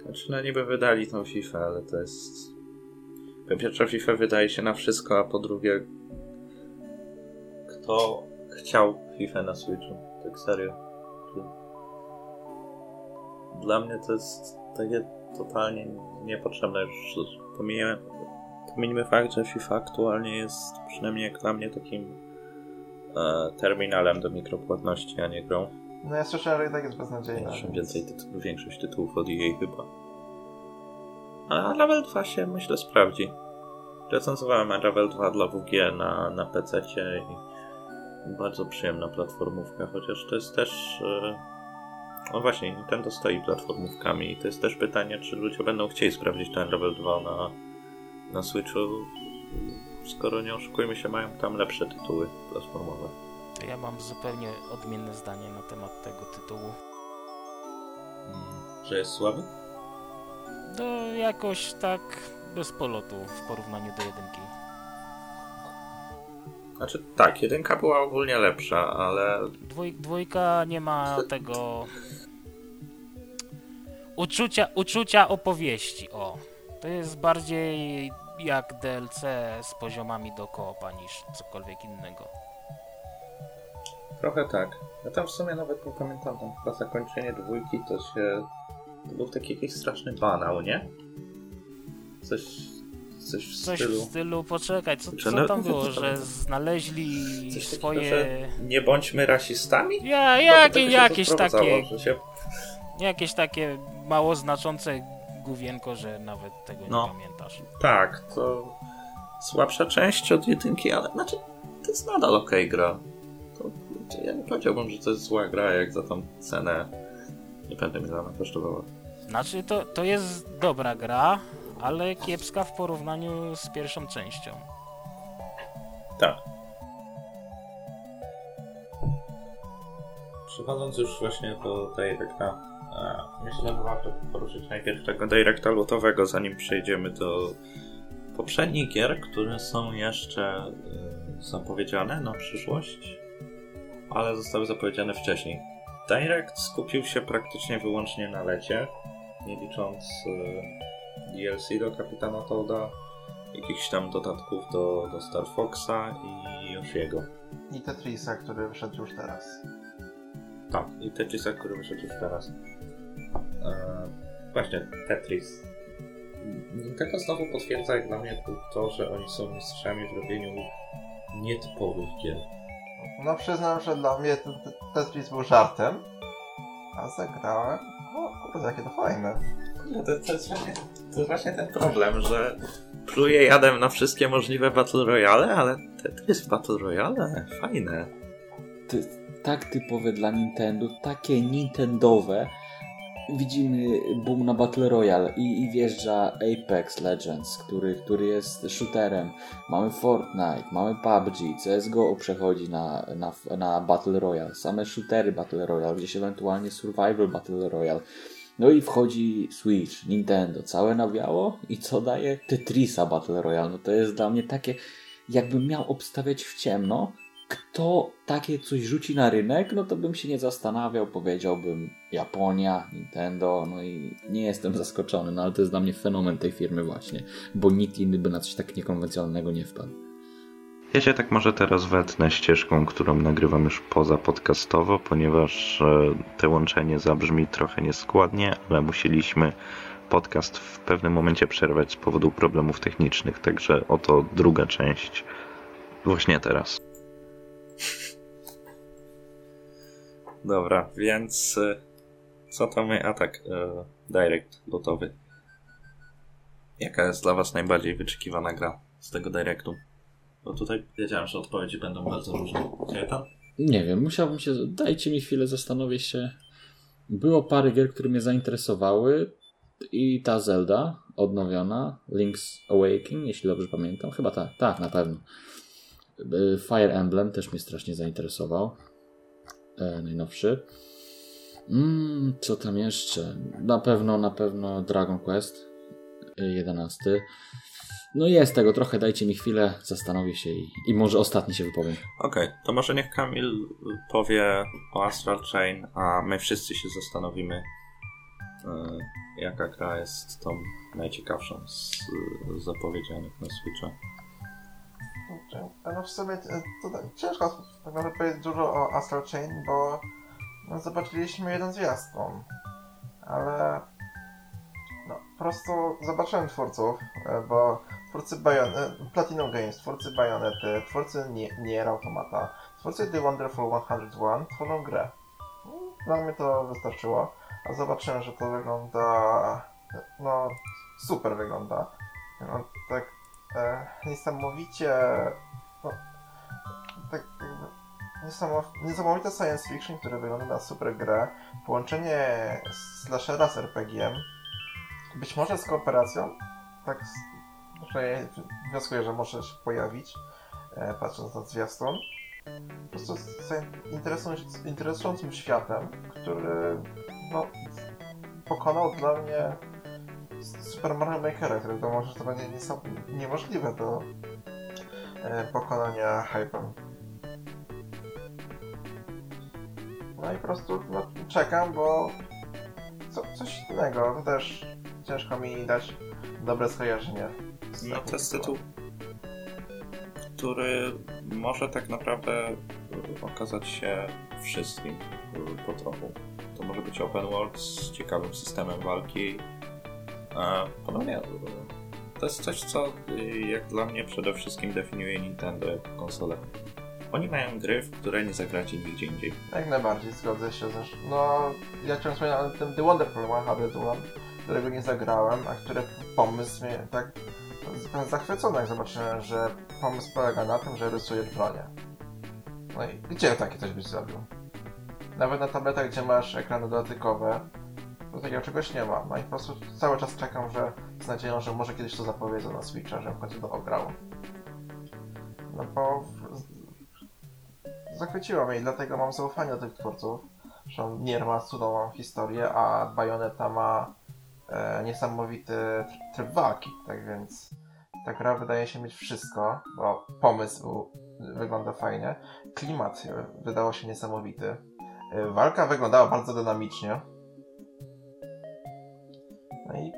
Znaczy, no niby wydali tą FIFA, ale to jest... Po pierwsze, FIFA wydaje się na wszystko, a po drugie, kto chciał FIFA na Switchu? Tak serio. Dla mnie to jest takie totalnie niepotrzebne. Już pomijmy, pomijmy fakt, że FIFA aktualnie jest przynajmniej jak dla mnie takim e, terminalem do mikropłatności, a nie grą. No ja słyszałem, że i tak jest beznadziejna. Jeszcze więcej tytułów, większość tytułów od jej chyba. A Level 2 się myślę sprawdzi. Recenzowałem Level 2 dla WG na, na PC i bardzo przyjemna platformówka, chociaż to jest też... E, no właśnie, Nintendo stoi platformówkami i to jest też pytanie, czy ludzie będą chcieli sprawdzić ten Level 2 na, na Switchu, skoro nie oszukujmy się, mają tam lepsze tytuły platformowe. To ja mam zupełnie odmienne zdanie na temat tego tytułu. Że jest słaby? No jakoś tak bez polotu w porównaniu do jedynki. Znaczy tak, jedynka była ogólnie lepsza, ale Dwój, dwójka nie ma tego uczucia, uczucia opowieści, o. To jest bardziej jak DLC z poziomami do koopa niż cokolwiek innego. Trochę tak. Ja tam w sumie nawet nie pamiętam, tam chyba zakończenie dwójki to się... To był taki jakiś straszny banał, nie? Coś... Coś w Coś stylu... w stylu, poczekaj, co, Czy co no- tam było, że znaleźli Coś takiego, swoje... że nie bądźmy rasistami? Ja, do jakie, się jakieś takie, się... jakieś takie mało znaczące główienko, że nawet tego No. nie pamiętasz. Tak, to słabsza część od jedynki, ale znaczy to jest nadal okej gra. Ja nie powiedziałbym, że to jest zła gra, jak za tą cenę nie będę mi ona kosztowała. Znaczy, to, to jest dobra gra, ale kiepska w porównaniu z pierwszą częścią. Tak. Przechodząc już właśnie do Directa, e, myślę, że warto poruszyć najpierw tego Directa lutowego, zanim przejdziemy do poprzednich gier, które są jeszcze e, zapowiedziane na przyszłość, ale zostały zapowiedziane wcześniej. Direct skupił się praktycznie wyłącznie na lecie, nie licząc e, DLC do Kapitana Toada, jakichś tam dodatków do, do Star Foxa i Yoshiego. I Tetrisa, który wyszedł już teraz. Tak, i Tetrisa, który wyszedł już teraz. Eee, właśnie, Tetris. Nintendo znowu potwierdza jak dla mnie to, że oni są mistrzami w robieniu nietypowych gier. No przyznam, że dla mnie ten Tetris był żartem, a zagrałem. O kurde, jakie to fajne. No to, to, jest właśnie, to jest właśnie ten problem, że pluję jadem na wszystkie możliwe Battle Royale, ale Tetris Battle Royale? Fajne. Ty, tak typowe dla Nintendo, takie Nintendowe. Widzimy boom na Battle Royale i, i wjeżdża Apex Legends, który, który jest shooterem. Mamy Fortnite, mamy PUBG, CSGO przechodzi na, na, na Battle Royale, same shootery Battle Royale, gdzieś ewentualnie Survival Battle Royale. No i wchodzi Switch, Nintendo, całe na biało i co daje? Tetrisa Battle Royale. No to jest dla mnie takie, jakbym miał obstawiać w ciemno, kto takie coś rzuci na rynek, no to bym się nie zastanawiał, powiedziałbym Japonia, Nintendo, no i nie jestem zaskoczony, no ale to jest dla mnie fenomen tej firmy właśnie, bo nikt inny by na coś tak niekonwencjonalnego nie wpadł. Ja się tak może teraz wetnę ścieżką, którą nagrywam już poza podcastowo, ponieważ e, te łączenie zabrzmi trochę nieskładnie, ale musieliśmy podcast w pewnym momencie przerwać z powodu problemów technicznych, także oto druga część właśnie teraz. Dobra, więc y, co to my atak y, Direct lotowy? Jaka jest dla Was najbardziej wyczekiwana gra z tego Directu? Bo tutaj wiedziałem, że odpowiedzi będą bardzo różne. Kajetan? Nie wiem, musiałbym się, dajcie mi chwilę, zastanowię się. Było parę gier, które mnie zainteresowały i ta Zelda odnowiona, Link's Awakening, jeśli dobrze pamiętam, chyba tak, tak, na pewno. Fire Emblem też mnie strasznie zainteresował. E, najnowszy. Mm, co tam jeszcze? Na pewno, na pewno Dragon Quest y, 11. No jest tego trochę, dajcie mi chwilę, zastanowię się i, i może ostatni się wypowiem. Okej, to może niech Kamil powie o Astral Chain, a my wszyscy się zastanowimy, y, jaka gra jest tą najciekawszą z zapowiedzianych na Switcha. No w sumie e, to tak, ciężko tak naprawdę powiedzieć dużo o Astral Chain, bo no, zobaczyliśmy jeden zwiastun. Ale no, po prostu zobaczyłem twórców, e, bo twórcy Bayon e, Platinum Games, twórcy Bayonety, twórcy Nie- Nier Automata, twórcy The Wonderful 101 tworzą grę. Dla mnie to wystarczyło, a zobaczyłem, że to wygląda no super wygląda. No, tak niesamowicie no, tak jakby niesamow- niesamowite science fiction, które wygląda na super grę, połączenie slashera z RPG-iem, być może z kooperacją, tak że wnioskuję, że może się pojawić, e, patrząc na zwiastun. po prostu interesującym, interesującym światem, który no, pokonał dla mnie Super Mario Makera, którego może to będzie niemożliwe do e, pokonania hypem. No i po prostu no, czekam, bo co, coś innego, to też ciężko mi dać dobre skojarzenie. No to jest tytuł, który może tak naprawdę okazać się wszystkim po trochu. To może być open world z ciekawym systemem walki. Ponownie to jest coś, co jak dla mnie przede wszystkim definiuje Nintendo jako konsolę. Oni mają gry, w które nie zagracie nigdzie indziej. Jak najbardziej, zgodzę się. Zresztą, no, ja ciągle wspominam o tym The Wonderful 101, którego nie zagrałem, a który pomysł mnie tak zachwycony, jak zobaczyłem, że pomysł polega na tym, że rysujesz bronię. No i gdzie takie coś byś zrobił? Nawet na tabletach, gdzie masz ekrany dotykowe, to takiego czegoś nie ma. No i po prostu cały czas czekam, że z nadzieją, że może kiedyś to zapowiedzą na Switcha, że w końcu to ograł. No bo zachwyciło mnie i dlatego mam zaufanie do tych twórców. Że Nier ma cudowną historię, a Bayonetta ma e, niesamowity tryb walki. Tak więc ta gra wydaje się mieć wszystko, bo pomysł wygląda fajnie. Klimat wydało się niesamowity. E, walka wyglądała bardzo dynamicznie. No i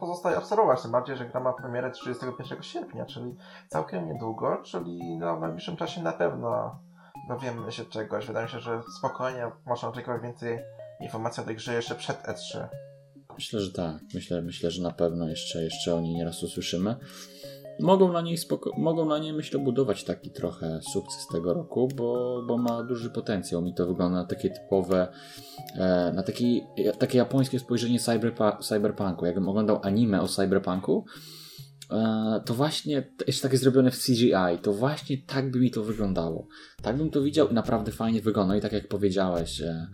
pozostaje obserwować, tym bardziej, że gra ma premierę 31 sierpnia, czyli całkiem niedługo, czyli no, w najbliższym czasie na pewno dowiemy się czegoś. Wydaje mi się, że spokojnie można oczekiwać więcej informacji o tej grze jeszcze przed E3. Myślę, że tak. Myślę, myślę że na pewno jeszcze, jeszcze o niej nieraz usłyszymy. Mogą na niej, mogą na niej, myślę, budować taki trochę sukces tego roku, bo, bo ma duży potencjał. Mi to wygląda na takie typowe, e, na taki, takie japońskie spojrzenie cyberpa- cyberpunku. Jakbym oglądał anime o cyberpunku, to właśnie, jeszcze takie zrobione w CGI, to właśnie tak by mi to wyglądało. Tak bym to widział i naprawdę fajnie wygląda. I tak jak powiedziałeś, e,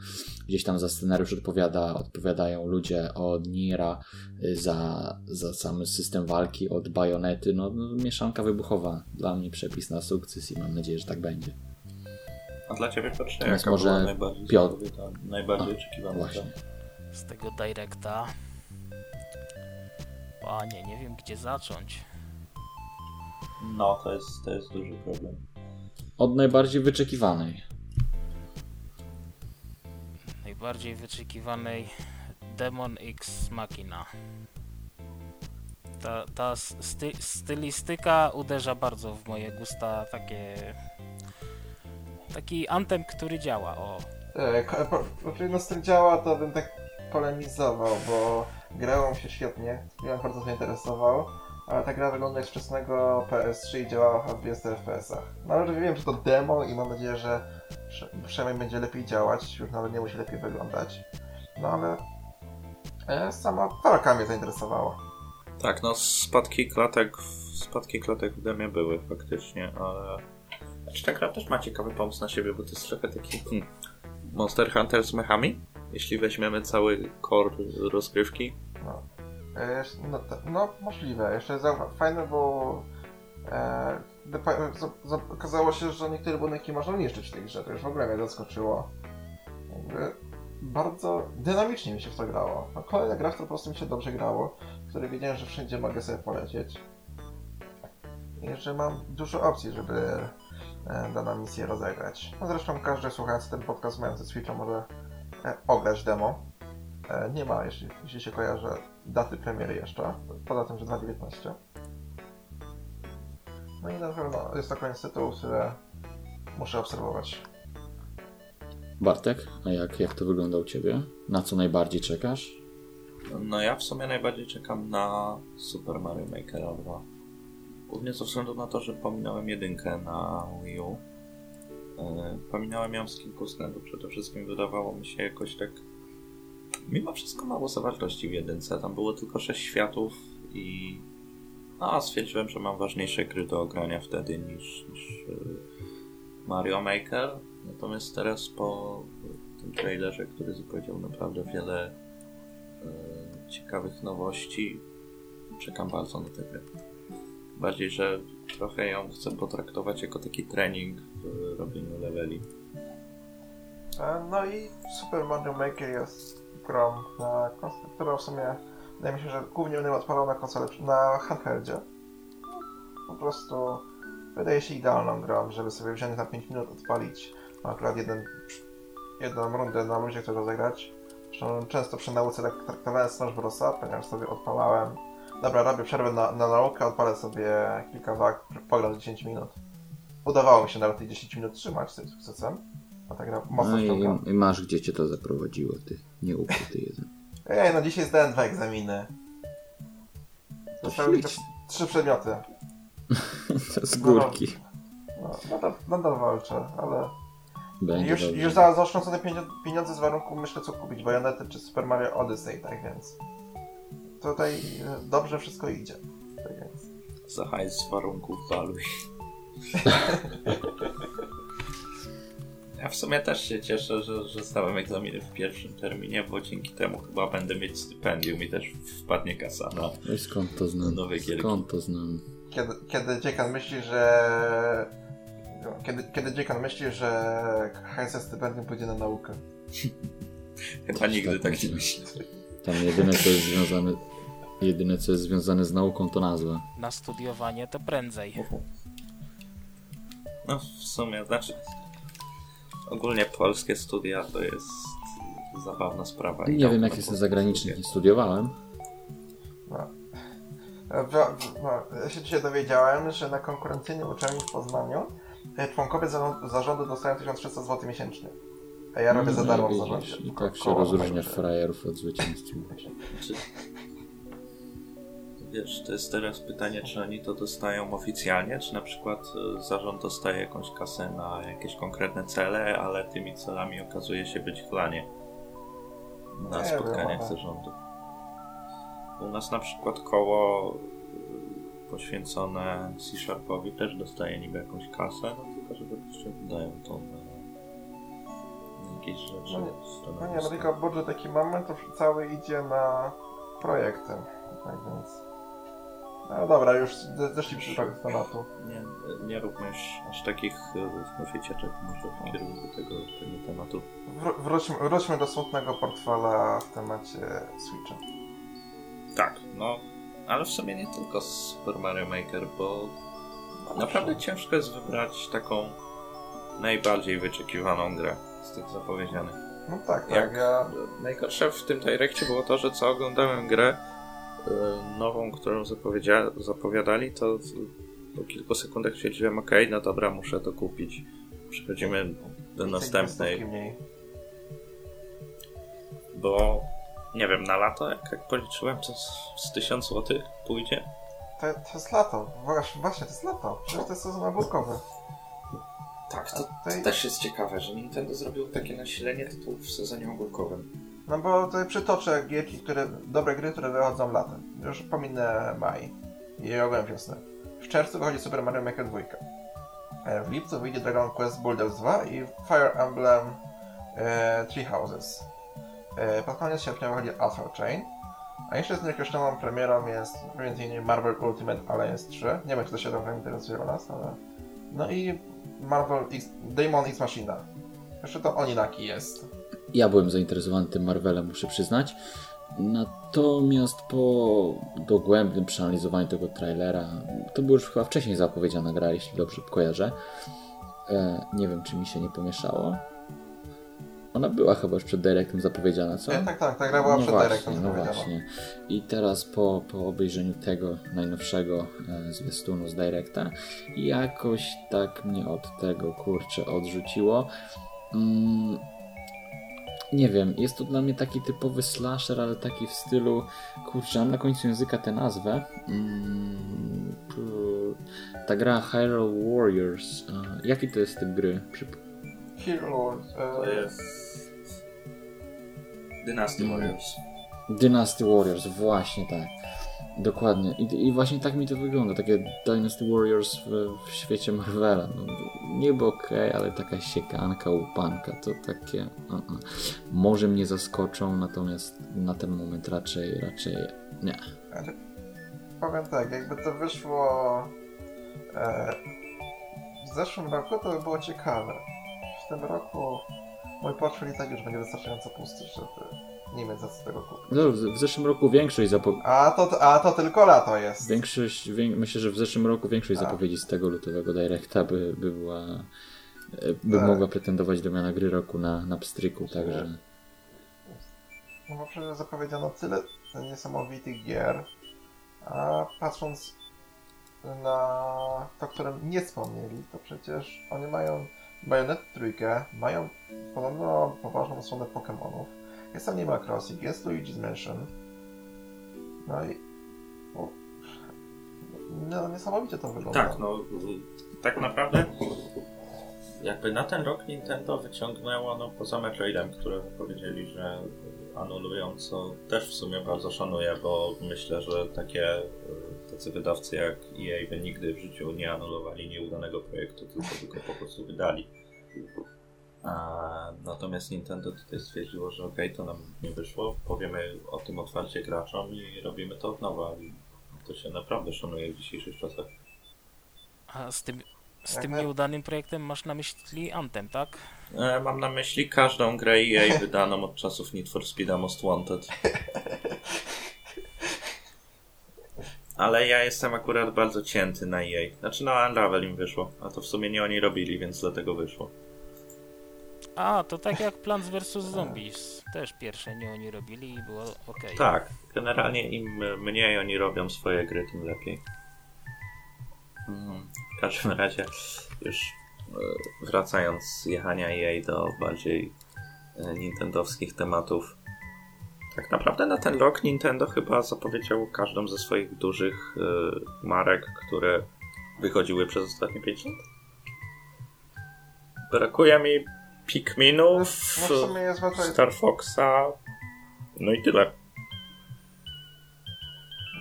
gdzieś tam za scenariusz odpowiada, odpowiadają ludzie od Nira e, za, za sam system walki, od Bajonety. No, no, mieszanka wybuchowa. Dla mnie przepis na sukces i mam nadzieję, że tak będzie. A dla Ciebie to jaka może najbardziej, Piotr... najbardziej oczekiwana? Właśnie. Z tego Directa Panie, nie wiem gdzie zacząć. No, to jest, to jest duży problem. Od najbardziej wyczekiwanej. Najbardziej wyczekiwanej Demon X Machina. Ta, ta sty, stylistyka uderza bardzo w moje gusta, takie... Taki antem, który działa, o. E, znaczy, no z tym działa, to bym tak polemizował, bo Grało się świetnie, ja bardzo zainteresował, ale ta gra wygląda jak z wczesnego PS3 i działała w 20 FPS-ach. No ale wiem, że to demo i mam nadzieję, że przynajmniej będzie lepiej działać, już nawet nie musi lepiej wyglądać. No ale e, sama walka mnie zainteresowała. Tak, no spadki klatek, spadki klatek w demie były faktycznie, ale... Znaczy ta gra też ma ciekawy pomysł na siebie, bo to jest trochę taki hmm, Monster Hunter z mechami, jeśli weźmiemy cały core rozgrywki. No, e, no, no możliwe. Jeszcze fajne, bo e, okazało się, że niektóre budynki można niszczyć w tej grze. To już w ogóle mnie zaskoczyło. Jakby bardzo dynamicznie mi się w to grało. No, kolejna gra, w którą po prostu mi się dobrze grało, w której wiedziałem, że wszędzie mogę sobie polecieć. I że mam dużo opcji, żeby e, daną misję rozegrać. No zresztą każdy słuchający ten podcast mający Switcha może ograć demo. E, nie ma, jeśli, jeśli się kojarzy, daty premiery jeszcze, poza tym, że 2019. No i na pewno jest to koniec tytułu, które muszę obserwować. Bartek, a jak, jak to wygląda u Ciebie? Na co najbardziej czekasz? No ja w sumie najbardziej czekam na Super Mario Maker 2. Głównie ze względu na to, że pominąłem jedynkę na Wii U. E, pominąłem ją z kilku względów. Przede wszystkim wydawało mi się jakoś tak mimo wszystko mało zawartości w jedynce. Tam było tylko 6 światów i no, stwierdziłem, że mam ważniejsze gry do ogrania wtedy niż, niż e, Mario Maker. Natomiast teraz po tym trailerze, który zapowiedział naprawdę wiele e, ciekawych nowości, czekam bardzo na tę grę. Bardziej, że trochę ją chcę potraktować jako taki trening w robieniu leveli. E, No i Super Mario Maker jest grą, na kons- którą w sumie wydaje mi się, że głównie będę odpalał na konsolę, na handheldzie. Po prostu wydaje się idealną grą, żeby sobie wziąć na 5 minut, odpalić. Mam akurat jeden, jedną rundę na luzie, którą zagrać. Zresztą często przy nauce tak traktowałem Smash Brosa, ponieważ sobie odpalałem. Dobra, robię przerwę na, na naukę, odpalę sobie kilka walk, pogram 10 minut. Udawało mi się nawet tych 10 minut trzymać z tym sukcesem. A ta gra mocno No i, i masz gdzie cię to zaprowadziło, ty nieukryty jeden. Ej, no dzisiaj zdałem dwa egzaminy. To Zostały mi trzy przedmioty. Z górki. No, nadal, nadal walczę, ale Będzie już, dobrze. już za zaoszczędzone pieniądze z warunku myślę co kupić, Bayonety czy Super Mario Odyssey, tak więc tutaj e, dobrze wszystko idzie. Tak więc. Za hajs z warunków waluj. Ja w sumie też się cieszę, że, że zdałem egzaminy w pierwszym terminie, bo dzięki temu chyba będę mieć stypendium i też wpadnie kasa na... No i skąd to znam? Nowe gierki. Skąd to znam? Kiedy, kiedy dziekan myśli, że... no, Kiedy, kiedy dziekan myśli, że hajsa stypendium pójdzie na naukę. Chyba nigdy tak nie myślę. Tam jedyne co jest związane... Jedyne co jest związane z nauką to nazwa. Na studiowanie to prędzej. No w sumie, znaczy... Ogólnie polskie studia to jest zabawna sprawa. i Nie wiem na jak jestem polskie zagraniczny, studia. nie studiowałem. No. E, no, ja się dzisiaj dowiedziałem, że na konkurencyjnej uczelni w Poznaniu e, członkowie zarządu, zarządu dostają 1300 zł miesięcznie. A ja robię za No, darmo w zarządzie. Tak się rozróżnia frajerów od zwycięzców. Czy... Wiesz, to jest teraz pytanie, czy oni to dostają oficjalnie, czy na przykład e, zarząd dostaje jakąś kasę na jakieś konkretne cele, ale tymi celami okazuje się być chlanie na Nie spotkaniach wiem, zarządu. U nas na przykład koło e, poświęcone C-Sharpowi też dostaje niby jakąś kasę, no tylko że wypuszczą dają to na, na jakieś rzeczy. No nie, No nie, no tylko budżet taki mamy, to cały idzie na projekty. Tak więc... No dobra, już ze- zeszliśmy trochę z tematu. Nie, nie róbmy już aż takich e, wycieczek może w kierunku tego, tego tematu. Wró- wróćmy, wróćmy do smutnego portfela w temacie Switcha. Tak, no, ale w sumie nie tylko Super Mario Maker, bo naprawdę ciężko jest wybrać taką najbardziej wyczekiwaną grę z tych zapowiedzianych. No tak, tak, Jak- ja... Najgorsze w tym Direccie było to, że co oglądałem grę e, nową, którą zapowiedzia- zapowiadali, to po kilku sekundach stwierdziłem, okej, no dobra, muszę to kupić. Przechodzimy do następnej. Bo nie wiem, na lato, jak, jak policzyłem, to z, z 1000 zł pójdzie. To, to jest lato, właśnie, właśnie to jest lato, przecież to jest sezon ogórkowy. Tak, to- to też jest ciekawe, że Nintendo zrobił takie nasilenie tytułów w sezonie ogórkowym. No bo to przytoczę gierki, które, dobre gry, które wychodzą latem. Już pominę maj i ogółem wiosnę. W czerwcu wychodzi Super Mario Maker 2. E, W lipcu wyjdzie Dragon Quest Builders 2 i Fire Emblem e, Three Houses. E, pod koniec sierpnia wychodzi Astral Chain. A jeszcze z nieokreśloną premierą jest m.in. Marvel Ultimate Alliance 3. Nie wiem, czy to się trochę interesuje u nas, ale... No i Marvel X... Demon X Machina. Jeszcze to Oninaki jest. Ja byłem zainteresowany tym Marvelem, muszę przyznać. Natomiast po dogłębnym przeanalizowaniu tego trailera, to była już chyba wcześniej zapowiedziana gra, jeśli dobrze kojarzę. E, nie wiem, czy mi się nie pomieszało. Ona była chyba już przed Directem zapowiedziana, co? E, tak, tak, ta gra była no przed właśnie, Directem no właśnie. I teraz po, po obejrzeniu tego najnowszego e, zwiastunu z Directa, jakoś tak mnie od tego kurczę odrzuciło. Mm, nie wiem, jest to dla mnie taki typowy slasher, ale taki w stylu, kurczę, mam na końcu języka tę nazwę. Mm, ta gra Hyrule Warriors. A, jaki to jest typ gry? Przyp- Hero, To e, jest... Dynasty. Warriors. Dynasty Warriors, właśnie tak. Dokładnie. I, I właśnie tak mi to wygląda. Takie Dynasty Warriors w, w świecie Marvela. No, niby okej, ale taka siekanka, łupanka, to takie... Uh-uh. Może mnie zaskoczą, natomiast na ten moment raczej, raczej nie. powiem tak, jakby to wyszło e, w zeszłym roku, to by było ciekawe. W tym roku mój portfel i tak już będzie wystarczająco pusty, żeby nie mieć za co tego kupić. No, w, w zeszłym roku większość zapowiedzi. A to, a to tylko lato jest. Większość, wię... myślę, że w zeszłym roku większość Tak. zapowiedzi z tego lutowego Directa by, by była. e, by Tak. mogła pretendować do miana gry roku na, na pstryku, także. No bo przecież zapowiedziano tyle niesamowitych gier, a patrząc na to, które nie wspomnieli, to przecież oni mają Bayonet trójkę, mają podobno poważną stronę Pokémonów, jest Animal Crossing, jest Luigi's Mansion, no i o, no, niesamowicie to wygląda. Tak, no tak naprawdę jakby na ten rok Nintendo wyciągnęło, no poza Metroidem, które powiedzieli, że anulują, co też w sumie bardzo szanuję, bo myślę, że takie tacy wydawcy jak EA by nigdy w życiu nie anulowali nieudanego projektu, tylko go po prostu wydali. A, natomiast Nintendo tutaj stwierdziło, że okej, to nam nie wyszło, powiemy o tym otwarcie graczom i robimy to od nowa. I to się naprawdę szanuje w dzisiejszych czasach. A z tym, z Jak tym na- nieudanym projektem masz na myśli Anthem, tak? E, Mam na myśli każdą grę EA wydaną od czasów Need for Speed'a Most Wanted. Ale ja jestem akurat bardzo cięty na EA. Znaczy no Unravel im wyszło, a to w sumie nie oni robili, więc dlatego wyszło. A, to tak jak Plants vs. Zombies. Też pierwsze nie oni robili i było ok. Tak, generalnie im mniej oni robią swoje gry, tym lepiej. Mhm. W każdym razie, już e, wracając z jechania EA do bardziej e, nintendowskich tematów. Tak naprawdę na ten rok Nintendo chyba zapowiedział każdą ze swoich dużych e, marek, które wychodziły przez ostatnie 5 lat. Brakuje mi Pikminów, No Star Foxa, no i tyle.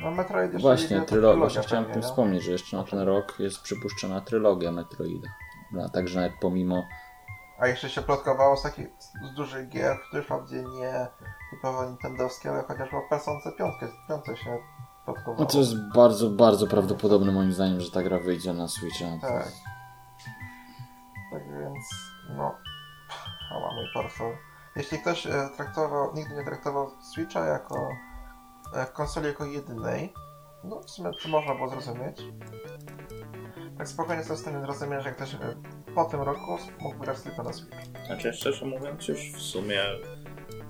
no Metroid jeszcze Właśnie, trylogia. Właśnie chciałem tym nie? wspomnieć, że jeszcze na ten rok jest przypuszczona trylogia Metroida. No, także nawet pomimo. A jeszcze się plotkowało z takich z dużych gier, które wprawdzie nie typowo nintendowskie, ale chociażby o Personce 5, piąte się plotkowało. No to jest bardzo, bardzo prawdopodobne moim zdaniem, że ta gra wyjdzie na Switcha. Tak. Tak więc, no, hała mój portfel. Jeśli ktoś e, traktował, nigdy nie traktował Switcha jako e, konsoli jako jedynej, no w sumie to można było zrozumieć. Tak spokojnie jestem w stanie zrozumieć, że ktoś e, po tym roku mógł grać tylko na Switch. Znaczy, szczerze mówiąc, już w sumie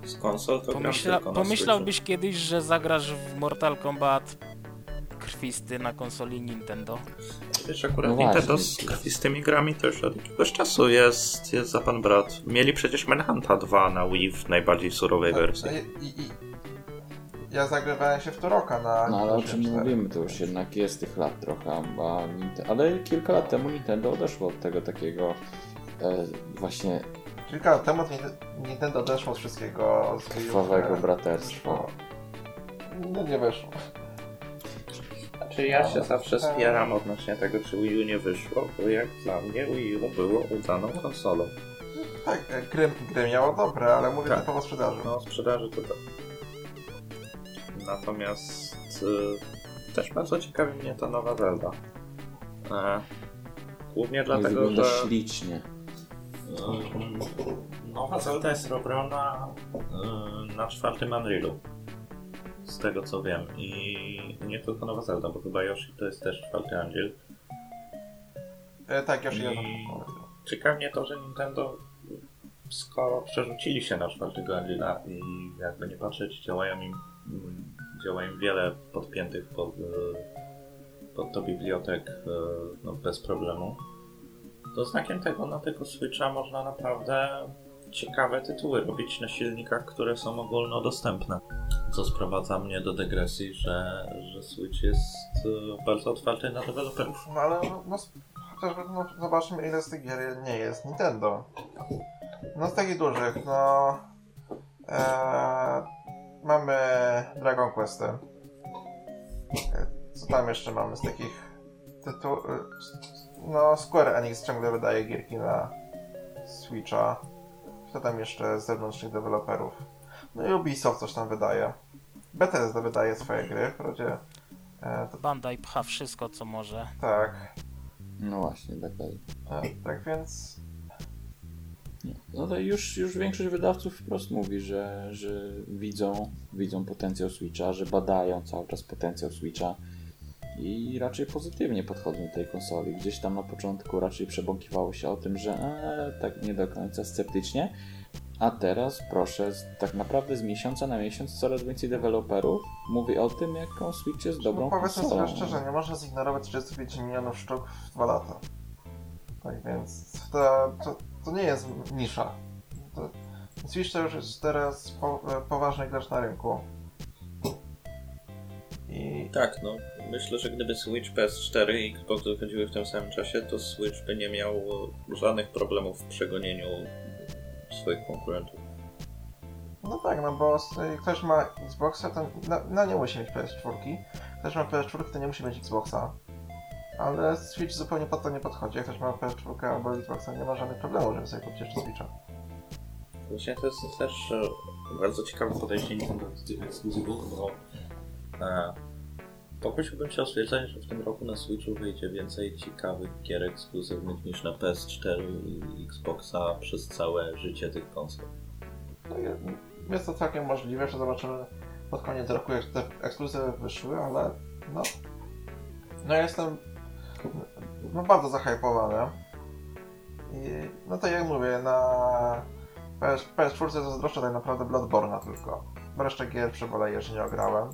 z konsol to gram Pomyśla, tylko na pomyślałbyś kiedyś, że zagrasz w Mortal Kombat krwisty na konsoli Nintendo? Wiesz, akurat No Nintendo właśnie. z, z tymi grami to już od jakiegoś czasu jest, jest za pan brat. Mieli przecież Manhunta 2 na Wii w najbardziej surowej wersji. I, i, i, ja zagrywałem się w Turoka na No ale o czym 4. mówimy, to już jednak jest tych lat trochę, a ale kilka lat temu Nintendo odeszło od tego takiego e, właśnie Kilka lat temu Ninte- Nintendo odeszło od wszystkiego krwawego braterstwa. No nie wyszło. Znaczy ja się zawsze Tak. spieram odnośnie tego, czy Wii U nie wyszło, bo jak dla mnie Wii U było udaną konsolą. Tak, e, gry, gry miało dobre, ale mówię Tak. typowo o sprzedaży. No, sprzedaży to tak. Natomiast y, też bardzo ciekawi mnie ta nowa Zelda. E, głównie No dlatego, wygląda że ślicznie. Y, nowa Zelda jest robiona y, na czwartym Unrealu. Z tego co wiem. I nie tylko nowa Zelda, bo chyba Yoshi to jest też czwarty Unreal. E, tak, już I- jedno. Ciekawi mnie to, że Nintendo skoro przerzucili się na czwartego Unreala i jakby nie patrzeć, działają im działają wiele podpiętych pod, e, pod to bibliotek e, no, bez problemu. To znakiem tego na tego Switcha można naprawdę ciekawe tytuły robić na silnikach, które są ogólnodostępne. Co sprowadza mnie do dygresji, że, że Switch jest e, bardzo otwarty na deweloperów. No ale no, no, chociażby no, zobaczmy ile z tych gier nie jest Nintendo. No z takich dużych, no... E, mamy Dragon Questy. E, Co tam jeszcze mamy z takich tytułów? No Square Enix ciągle wydaje gierki na Switcha. Kto tam jeszcze z zewnętrznych deweloperów? No i Ubisoft coś tam wydaje. Bethesda wydaje swoje gry, wprawdzie E, to, Bandai pcha wszystko, co może. tak, No właśnie, dokładnie. e, tak więc No to już, już większość wydawców wprost mówi, że, że widzą, widzą potencjał Switcha, że badają cały czas potencjał Switcha i raczej pozytywnie podchodzą do tej konsoli. Gdzieś tam na początku raczej przebąkiwało się o tym, że e, tak nie do końca sceptycznie, a teraz proszę, tak naprawdę z miesiąca na miesiąc coraz więcej deweloperów mówi o tym, jaką Switch jest dobrą no, powiedzmy konsolą. sobie szczerze, nie można zignorować 35 milionów sztuk w 2 lata. Tak więc to, to, to nie jest nisza. To, Switch to już jest teraz po, poważny gracz na rynku. I Tak, no. Myślę, że gdyby Switch, PS4 i Xbox wychodziły w tym samym czasie, to Switch by nie miał żadnych problemów w przegonieniu swoich konkurentów. No tak, no bo ktoś ma Xboxa, to no, no nie musi mieć PS4. Ktoś ma PS4, to nie musi mieć Xboxa. Ale Switch zupełnie pod to nie podchodzi. Jak ktoś ma PS4 albo Xboxa, nie ma żadnych problemów, żeby sobie kupić jeszcze Switcha. Właśnie to jest też e, bardzo ciekawe podejście Nintendo do tych ekskluzywów, bo e, pokusiłbym się o stwierdzenie, że w tym roku na Switchu wyjdzie więcej ciekawych gier ekskluzywnych niż na PS4 i Xboxa przez całe życie tych konsol. I jest to całkiem możliwe, że zobaczymy pod koniec roku, jak te ekskluzywy wyszły, ale no... No jestem no, bardzo zahypowany. I no to jak mówię, na PS, PS4 zazdroszczę tak naprawdę Bloodborne'a tylko. Resztę gier przeboleję, że nie ograłem.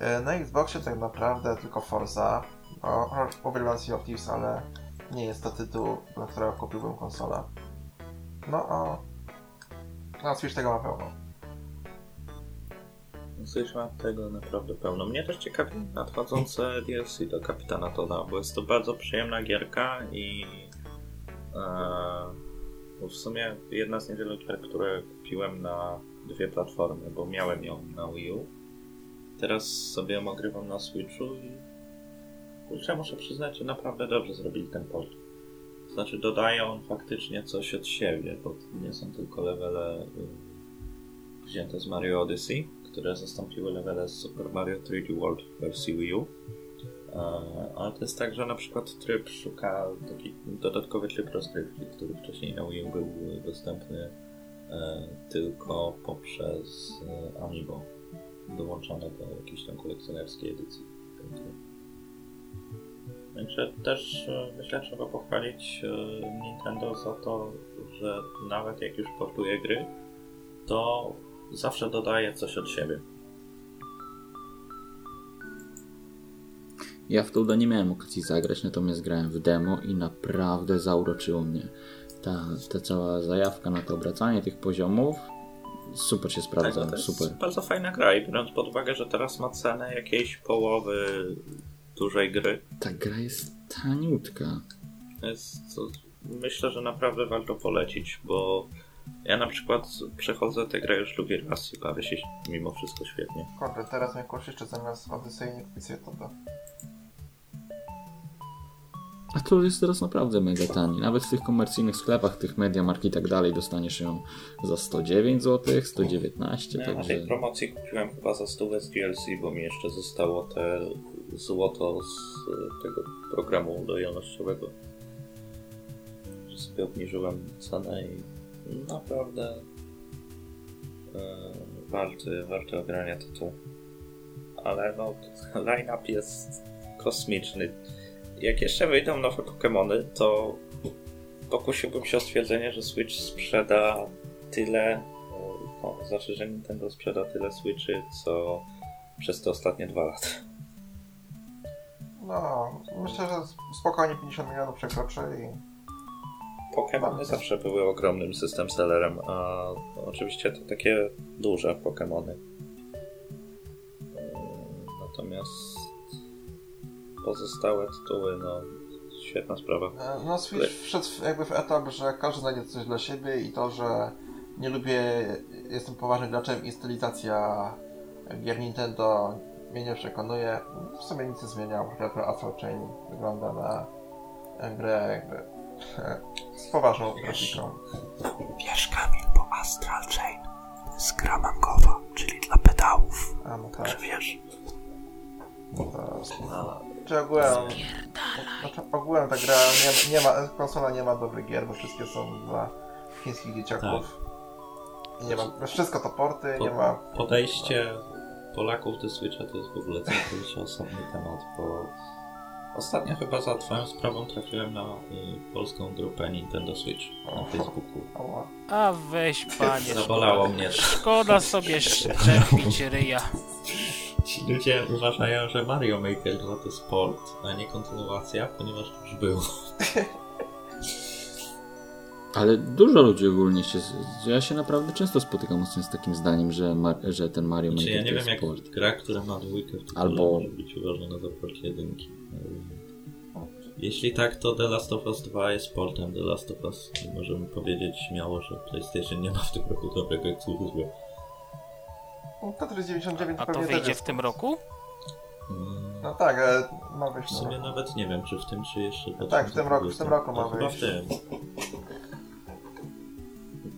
E, Na Xboxie tak naprawdę tylko Forza, bo uwielbiam Sea of Thieves, ale nie jest to tytuł, dla którego kupiłbym konsolę. No a na Switch tego ma pełno. Switch ma tego naprawdę pełno. Mnie też ciekawi nadchodzące DLC do Kapitana Toda, bo jest to bardzo przyjemna gierka i e, bo w sumie jedna z niewielu gier, które kupiłem na dwie platformy, bo miałem ją na Wii U. Teraz sobie ją ogrywam na Switchu i kurczę, muszę przyznać, że naprawdę dobrze zrobili ten port. To znaczy dodają faktycznie coś od siebie, bo nie są tylko levele y, wzięte z Mario Odyssey, które zastąpiły levele z Super Mario 3D World w wersji Wii U. E, Ale to jest tak, że na przykład tryb szuka taki dodatkowy tryb rozgrywki, który wcześniej na Wii U był dostępny e, tylko poprzez e, Amiibo dołączone do jakiejś tam kolekcjonerskiej edycji. tej gry. Także też e, myślę, trzeba pochwalić e, Nintendo za to, że nawet jak już portuje gry, to zawsze dodaje coś od siebie. Ja w Touda nie miałem okazji zagrać, natomiast grałem w demo i naprawdę zauroczyło mnie. Ta, ta cała zajawka na to obracanie tych poziomów super się sprawdza, Tak, to jest super. bardzo fajna gra i biorąc pod uwagę, że teraz ma cenę jakiejś połowy dużej gry, Ta gra jest taniutka. jest, to myślę, że naprawdę warto polecić, bo ja na przykład przechodzę tę grę już drugi raz i bawię się mimo wszystko świetnie. Kurde, teraz kusisz, czy zamiast Odyssey nie kupić sobie to. A to jest teraz naprawdę mega tani. Nawet w tych komercyjnych sklepach, tych Mediamarkt i tak dalej dostaniesz ją za 109 zł, 119, Ja na także tej promocji kupiłem chyba za 100 z DLC, bo mi jeszcze zostało te złoto z e, tego programu lojalnościowego. Że sobie obniżyłem cenę i naprawdę e, warty, warty ogrania tytuł. Ale no, line-up jest kosmiczny. Jak jeszcze wyjdą nowe Pokémony, to pokusiłbym się o stwierdzenie, że Switch sprzeda tyle, no, znaczy, że Nintendo sprzeda tyle Switchy, co przez te ostatnie dwa lata. No, myślę, że spokojnie 50 milionów przekroczy i Pokémony zawsze były ogromnym system sellerem, a oczywiście to takie duże Pokémony. Natomiast pozostałe tytuły, no świetna sprawa. E, No Switch wszedł w- jakby w etap, że każdy znajdzie coś dla siebie i to, że nie lubię, jestem poważnym graczem i stylizacja gier Nintendo mnie nie przekonuje. W sumie nic nie zmieniał. Retro Astral Chain wygląda na grę jakby z poważną grafiką. Wiesz Kamil, bo Astral Chain jest gra mangowa, czyli dla pedałów. A no tak, wiesz, no to A, Czy ogółem, znaczy ogółem ta gra nie, nie ma, konsola nie ma dobrych gier, bo wszystkie są dla chińskich dzieciaków. I nie ma, wszystko to porty, Po- nie ma... podejście Polaków do Switcha to jest w ogóle całkowicie osobny temat, bo ostatnio chyba za twoją sprawą trafiłem na y, polską grupę Nintendo Switch na Facebooku. A weź panie. Zabolało mnie. Szkoda sobie szczepić ryja. Ci ludzie uważają, że Mario Maker 2 to jest port, a nie kontynuacja, ponieważ już był. Ale dużo ludzi ogólnie się. Ja się naprawdę często spotykam z, z takim zdaniem, że, ma, że ten Mario Znaczy, Maker ja nie wiem jak port. gra, która ma dwójkę w Albo- może być uważana za port jedynki. Jeśli tak, to The Last of Us 2 jest portem The Last of Us i możemy powiedzieć śmiało, że PlayStation nie ma w tym roku dobrego ekskluzywu. No, Tetris 99 A to pewnie też wyjdzie jest. w tym roku? Mm, No tak, ale ma wyjść W w sumie nawet nie wiem, czy w tym, czy jeszcze w tak, w tym roku- w tym 2020. roku ma To chyba w wyjść. tym.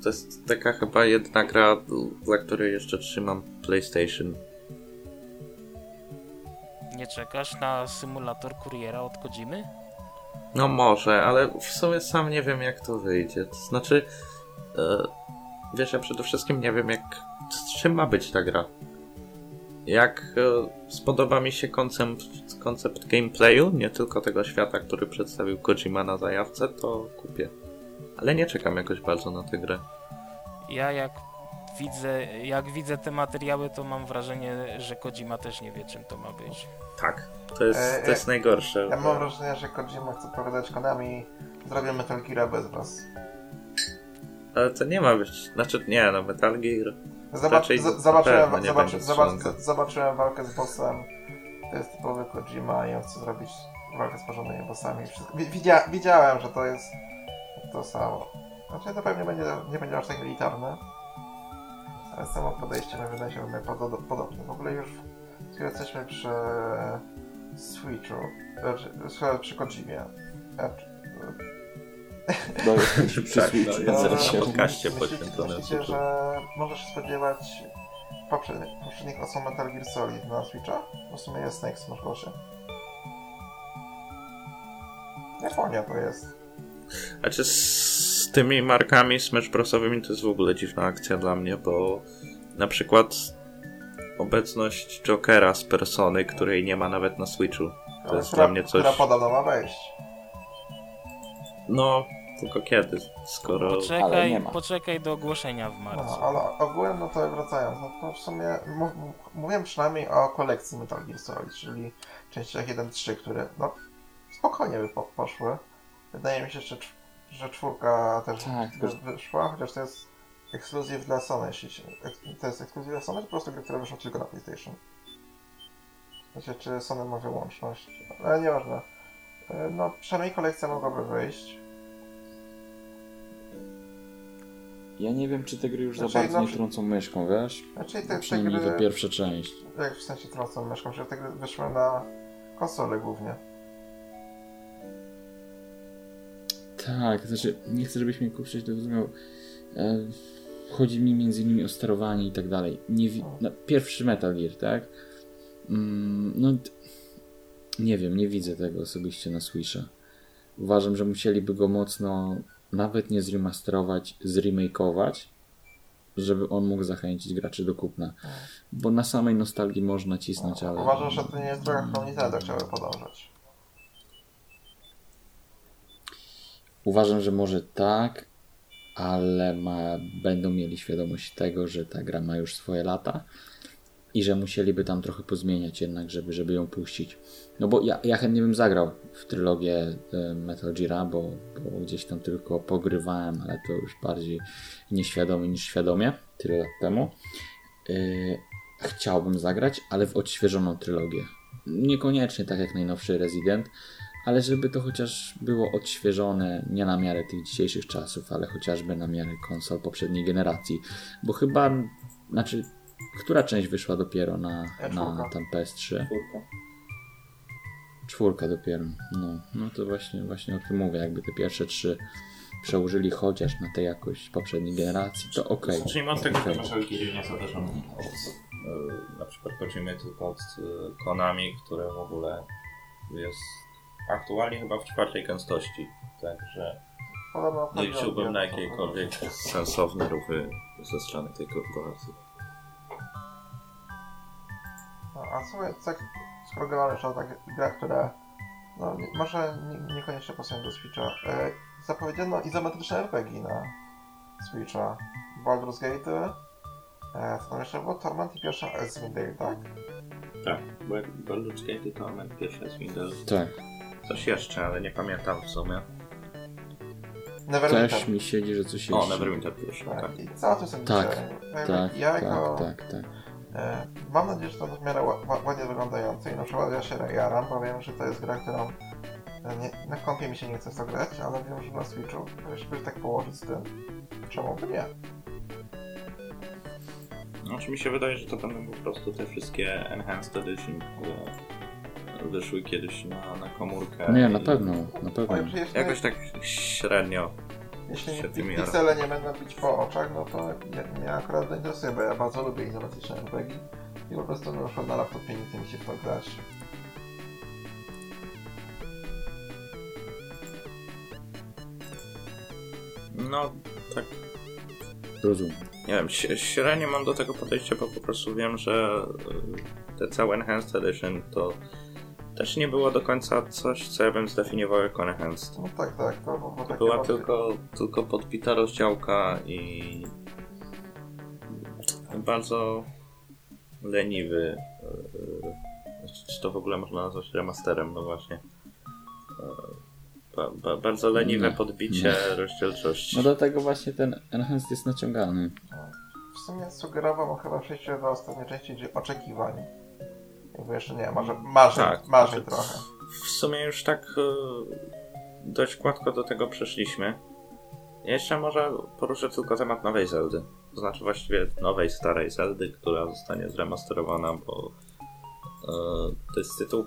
To jest taka chyba jedna gra, dla której jeszcze trzymam PlayStation. Nie czekasz na symulator kuriera od Kojimy? No może, ale w sumie sam nie wiem jak to wyjdzie. To znaczy, e, wiesz, ja przede wszystkim nie wiem jak, z czym ma być ta gra. Jak e, spodoba mi się koncept, koncept gameplayu, nie tylko tego świata, który przedstawił Kojima na zajawce, to kupię. Ale nie czekam jakoś bardzo na tę grę. Ja jak widzę, jak widzę te materiały, to mam wrażenie, że Kojima też nie wie czym to ma być. Tak. To jest, E, to jest najgorsze. Ja mam wrażenie, że Kojima chce powiedzieć Konami zrobię Metal Gear bez was. Ale to nie ma być. Znaczy, nie, no Metal Gear. Zobacz, z, zobaczyłem, pewno zobaczyłem walkę z bossem. To jest typowy Kojima i on chce zrobić walkę z porządnymi bossami. Widzia, widziałem, że to jest to samo. Znaczy to pewnie będzie, nie będzie aż tak militarne. Ale samo podejście mi wydaje się mi podo- podobne. W ogóle już skoro jesteśmy przy Switchu, znaczy, przy, przy Kojimie. No, Tak, no, jest na podcaście myślicie- poświęcone Myślicie, Switchu. że możesz się spodziewać poprzednich, poprzednich osób Metal Gear Solid na Switcha? Bo w sumie jest Snake Smash Brosie. Japonia to jest. Znaczy z tymi markami Smash Brosowymi to jest w ogóle dziwna akcja dla mnie, bo na przykład obecność Jokera z Persony, której nie ma nawet na Switchu. To jest która, dla mnie coś... która podobno ma wejść. No, tylko kiedy, skoro... Ale Poczekaj, nie ma. poczekaj do ogłoszenia w marcu. No, ale ogółem, no to wracając, no to w sumie mów, mówiłem przynajmniej o kolekcji Metal Gear Solid, czyli częściach 1-3, które no spokojnie by po, poszły. Wydaje mi się, że, że czwórka też Tak, wyszła, chociaż to jest ekskluzyw dla Sony, jeśli się, to jest ekskluzyw dla Sony, czy po prostu gry, które wyszły tylko na PlayStation? Wiecie, czy Sony ma wyłączność? Ale nieważne. E, No, przynajmniej kolekcja mogłaby wyjść. Ja nie wiem, czy te gry już za Znaczy, bardzo no, nie trącą myszką, wiesz? Znaczy te, te gry... ta pierwsza część. Jak w sensie tracą myszką, że te gry wyszły na konsole głównie. Tak, znaczy nie chcę, żebyś mnie kurczę źle rozumiał. E, chodzi mi między innymi o sterowanie i tak dalej. Nie wi- no, pierwszy Metal Gear, tak? Mm, no nie wiem, nie widzę tego osobiście na Switcha. Uważam, że musieliby go mocno nawet nie zremasterować, zremakeować, żeby on mógł zachęcić graczy do kupna. Bo na samej nostalgii można cisnąć, ale... Uważam, że to nie jest droga, którą Nintendo chciały podążać. Uważam, że może tak, ale ma, będą mieli świadomość tego, że ta gra ma już swoje lata i że musieliby tam trochę pozmieniać jednak, żeby, żeby ją puścić. No bo ja, ja chętnie bym zagrał w trylogię e, Metal Gear, bo, bo gdzieś tam tylko pogrywałem, ale to już bardziej nieświadomie niż świadomie, tyle lat temu. E, chciałbym zagrać, ale w odświeżoną trylogię. Niekoniecznie tak jak najnowszy Resident, ale żeby to chociaż było odświeżone nie na miarę tych dzisiejszych czasów, ale chociażby na miarę konsol poprzedniej generacji. Bo chyba, znaczy, która część wyszła dopiero na, Ja na czwórka. tam PS3? Czwórka dopiero. No, no to właśnie, właśnie o tym mówię. Jakby te pierwsze trzy przełożyli chociaż na tę jakość poprzedniej generacji, to okej. Zacznijmy od tego, Okej. że Metal Gear nie zależą od e, na przechodzimy tylko od y, Konami, które w ogóle jest aktualnie chyba w czwartej gęstości. Także liczyłbym na chodzi o- jakiekolwiek sensowne ruchy ze strony tej korporacji. A słuchaj, tak skoro już o takich grach, które no, nie, może nie, niekoniecznie pasują do Switcha. E, zapowiedziano izometryczne RPG na Switcha. Baldur's Gate, e, co tam jeszcze było? Torment i pierwsza Icewind Dale, tak? Tak, Baldur's Gate to mamy pierwsze Swindle. Tak. Coś jeszcze, ale nie pamiętam w sumie. Neverwinter. Też mi siedzi, że coś O, jeszcze. Neverwinter pierwszy, tak. Tak, i co o tym sądzicie? Tak, Jakby Tak, ja tak, jako, tak, tak. E, mam nadzieję, że to w miarę ła- ła- ładnie wyglądające i na przykład ja się jaram, bo wiem, że to jest gra, którą e, nie, na kompie mi się nie chce w to grać, ale wiem, że na Switchu, jeśli by tak położyć z tym, czemu by nie? Znaczy mi się wydaje, że to będą po prostu te wszystkie Enhanced Edition, które wyszły kiedyś na, na komórkę. Nie, na pewno, na pewno. Jakoś tak średnio. Jeśli jara. piksele nie będą bić po oczach, no to mnie, mnie akurat to interesuje, bo ja bardzo lubię izometryczne RPG i po prostu na przykład na laptopie nie chce mi się w to grać. No, tak, Rozumiem. nie wiem, średnio mam do tego podejście, bo po prostu wiem, że y, te całe Enhanced Edition to też nie było do końca coś, co ja bym zdefiniował jako Enhanced. No tak, tak, to było takie Była bardziej- tylko, tylko podbita rozdziałka i bardzo leniwy. e, Czy to w ogóle można nazwać remasterem? No właśnie. E, Ba, ba, bardzo leniwe Nie, podbicie rozdzielczości. No dlatego właśnie ten Enhanced jest naciągany. W sumie sugerował chyba przejście do ostatniej części, czyli oczekiwań. Jakby jeszcze nie, może marzeń, Tak, marzeń trochę. W sumie już tak e, dość gładko do tego przeszliśmy. Jeszcze może poruszę tylko temat nowej Zeldy. To znaczy właściwie nowej, starej Zeldy, która zostanie zremasterowana, bo e, to jest tytuł,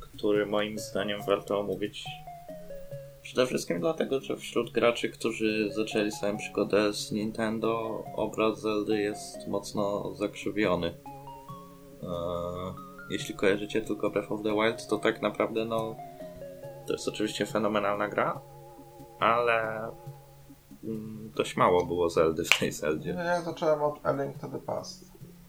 który moim zdaniem warto omówić przede wszystkim dlatego, że wśród graczy, którzy zaczęli swoją przygodę z Nintendo, obraz Zeldy jest mocno zakrzywiony. E, jeśli kojarzycie tylko Breath of the Wild, to tak naprawdę no to jest oczywiście fenomenalna gra, ale mm, dość mało było Zeldy w tej Zeldzie. No ja zacząłem od A Link to the Past.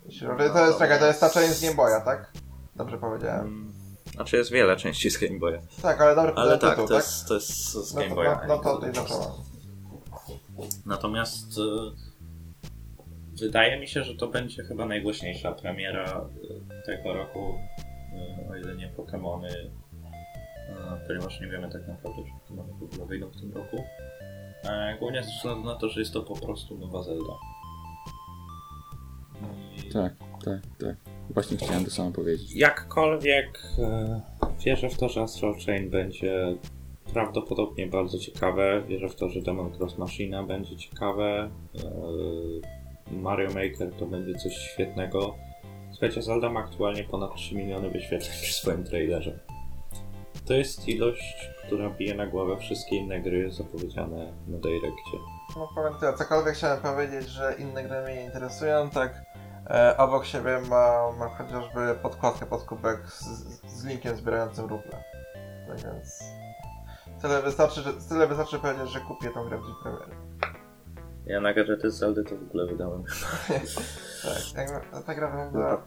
Jeśli- No, to jest, to czekaj, to jest ta część z Game Boya, tak? Dobrze powiedziałem. Mm, Znaczy jest wiele części z Game Boya. Tak, ale dobry Ale tak, tytuł, to tak? jest, to jest z No Game to, Boya. no, no to tutaj zacząłem. Natomiast y, wydaje mi się, że to będzie chyba najgłośniejsza premiera y, tego roku, y, o ile nie Pokémony, y, ponieważ nie wiemy tak naprawdę, czy Pokémony w ogóle wyjdą w tym roku. E, Głównie ze względu na to, że jest to po prostu nowa Zelda. I Tak, tak, tak. Właśnie chciałem to samo powiedzieć. Jakkolwiek e, wierzę w to, że Astral Chain będzie prawdopodobnie bardzo ciekawe. Wierzę w to, że Demon Cross Machina będzie ciekawe. Mario Maker to będzie coś świetnego. Słuchajcie, Zelda ma aktualnie ponad 3 miliony wyświetleń przy swoim trailerze. To jest ilość, która bije na głowę wszystkie inne gry zapowiedziane na Direccie. No powiem tyle, cokolwiek chciałem powiedzieć, że inne gry mnie nie interesują, tak e, obok siebie mam, mam chociażby podkładkę pod kubek z, z linkiem zbierającym ruble. Tak więc tyle wystarczy, że, tyle wystarczy powiedzieć, że kupię tą grę w dzień premiery. Ja na gadżety z Zeldy to w ogóle wydałem. Tak, jakby ta gra wygląda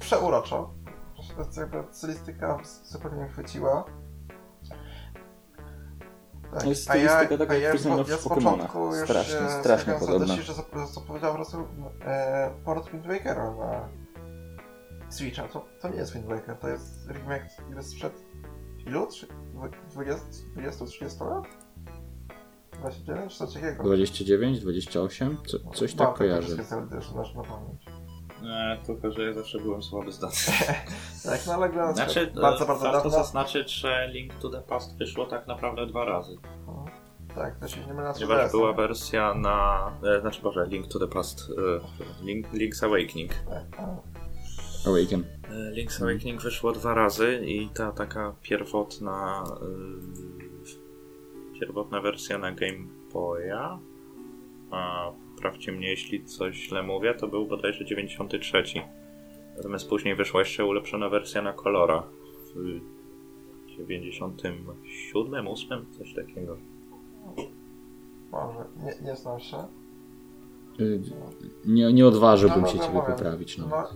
przeuroczo. To jest jakby stylistyka zupełnie mnie chwyciła. Tak. No jest stylistyka taka, jak ja, w ja z początku już Strasznie, e, strasznie podobna. zadości, że zap- zapowiedział po prostu e, port Wind Wakera na Switcha. To, to nie jest Wind Waker, to jest remake gry sprzed ilu? Trzy- dwu- 20-30 lat? 29 czy coś takiego? 29, 28? Co, coś tak Zeldy, że masz na pamięć. E, tylko, że ja zawsze byłem słaby z datą. Tak, no ale gra Znaczy, bardzo, bardzo warto dawno. zaznaczyć, że Link to the Past wyszło tak naprawdę dwa razy. Tak, to się nie mylę na Ponieważ 3DS. była wersja na... E, znaczy, Boże, Link to the Past. E, Link, Link's Awakening. Tak, tak. Awaken. E, Link's Awakening wyszło dwa razy i ta taka pierwotna... Pierwotna wersja na Game Boya a sprawdźcie mnie, jeśli coś źle mówię, to był bodajże 93. Natomiast później wyszła jeszcze ulepszona wersja na kolora w 97, 8, coś takiego. Może, nie, nie znam się. Y, Nie, nie odważyłbym No, się ciebie mówię, poprawić. No. No,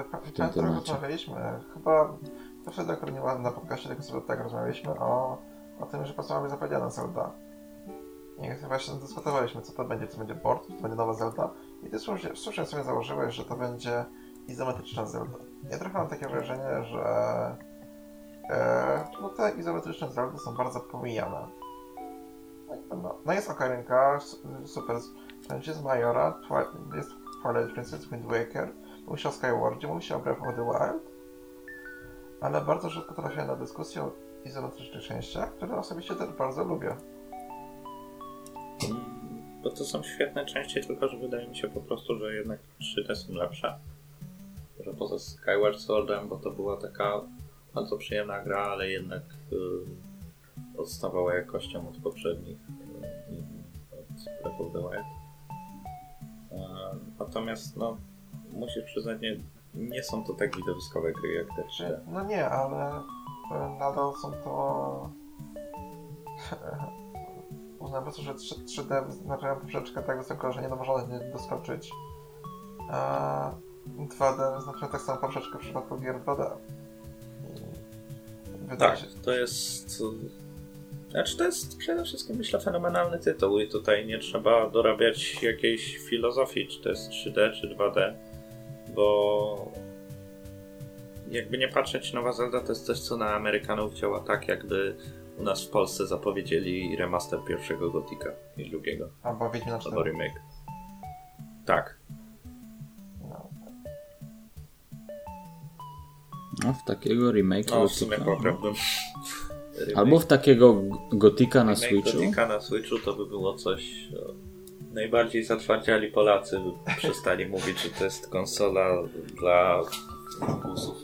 e, pa- tym rozmawialiśmy, chyba to wtedy akurat nie na podcaście, sobie tak rozmawialiśmy o, o tym, że po prostu mamy zapowiedziane Zelda. I właśnie dyskutowaliśmy, co to będzie, czy to będzie port, czy to będzie nowa Zelda. I ty słusznie, słusznie sobie założyłeś, że to będzie izometryczna Zelda. Ja trochę mam takie wrażenie, że e, no te izometryczne Zeldy są bardzo pomijane. No, No, no jest super, będzie z Majora, Twi- jest Twilight Princess, Wind Waker, mówi się o Skywardzie, mówi się o Breath of the Wild, ale bardzo rzadko trafię na dyskusję o izometrycznych częściach, które osobiście też bardzo lubię. Mm, Bo to są świetne części, tylko że wydaje mi się po prostu, że jednak 3D są lepsze. Że poza Skyward Swordem, bo to była taka bardzo przyjemna gra, ale jednak y, odstawała jakością od poprzednich, y, i od Breath of the Wild. E, natomiast, no, musisz przyznać, nie, nie są to tak widowiskowe gry jak te 3D. Czy, no nie, ale nadal są to... Uznam po prostu, że 3, 3D wyznaczają poprzeczkę tak wysoko, że nie można doskoczyć. A 2D wyznacza tak samo poprzeczkę w przypadku gier 2D. I wydaje Tak, się, to jest. Znaczy, to jest przede wszystkim, myślę, fenomenalny tytuł i tutaj nie trzeba dorabiać jakiejś filozofii, czy to jest 3D, czy 2D, bo jakby nie patrzeć, Nowa Zelda to jest coś, co na Amerykanów działa tak, jakby u nas w Polsce zapowiedzieli remaster pierwszego Gotika i drugiego, Albo Wiedźmina albo 4. remake. Tak, No. no, w takiego remake no w sumie poprawiłbym. Albo w takiego Gotika na Switchu. Gotika na Switchu to by było coś. Najbardziej zatwardziali Polacy by przestali mówić, że to jest konsola dla głosów.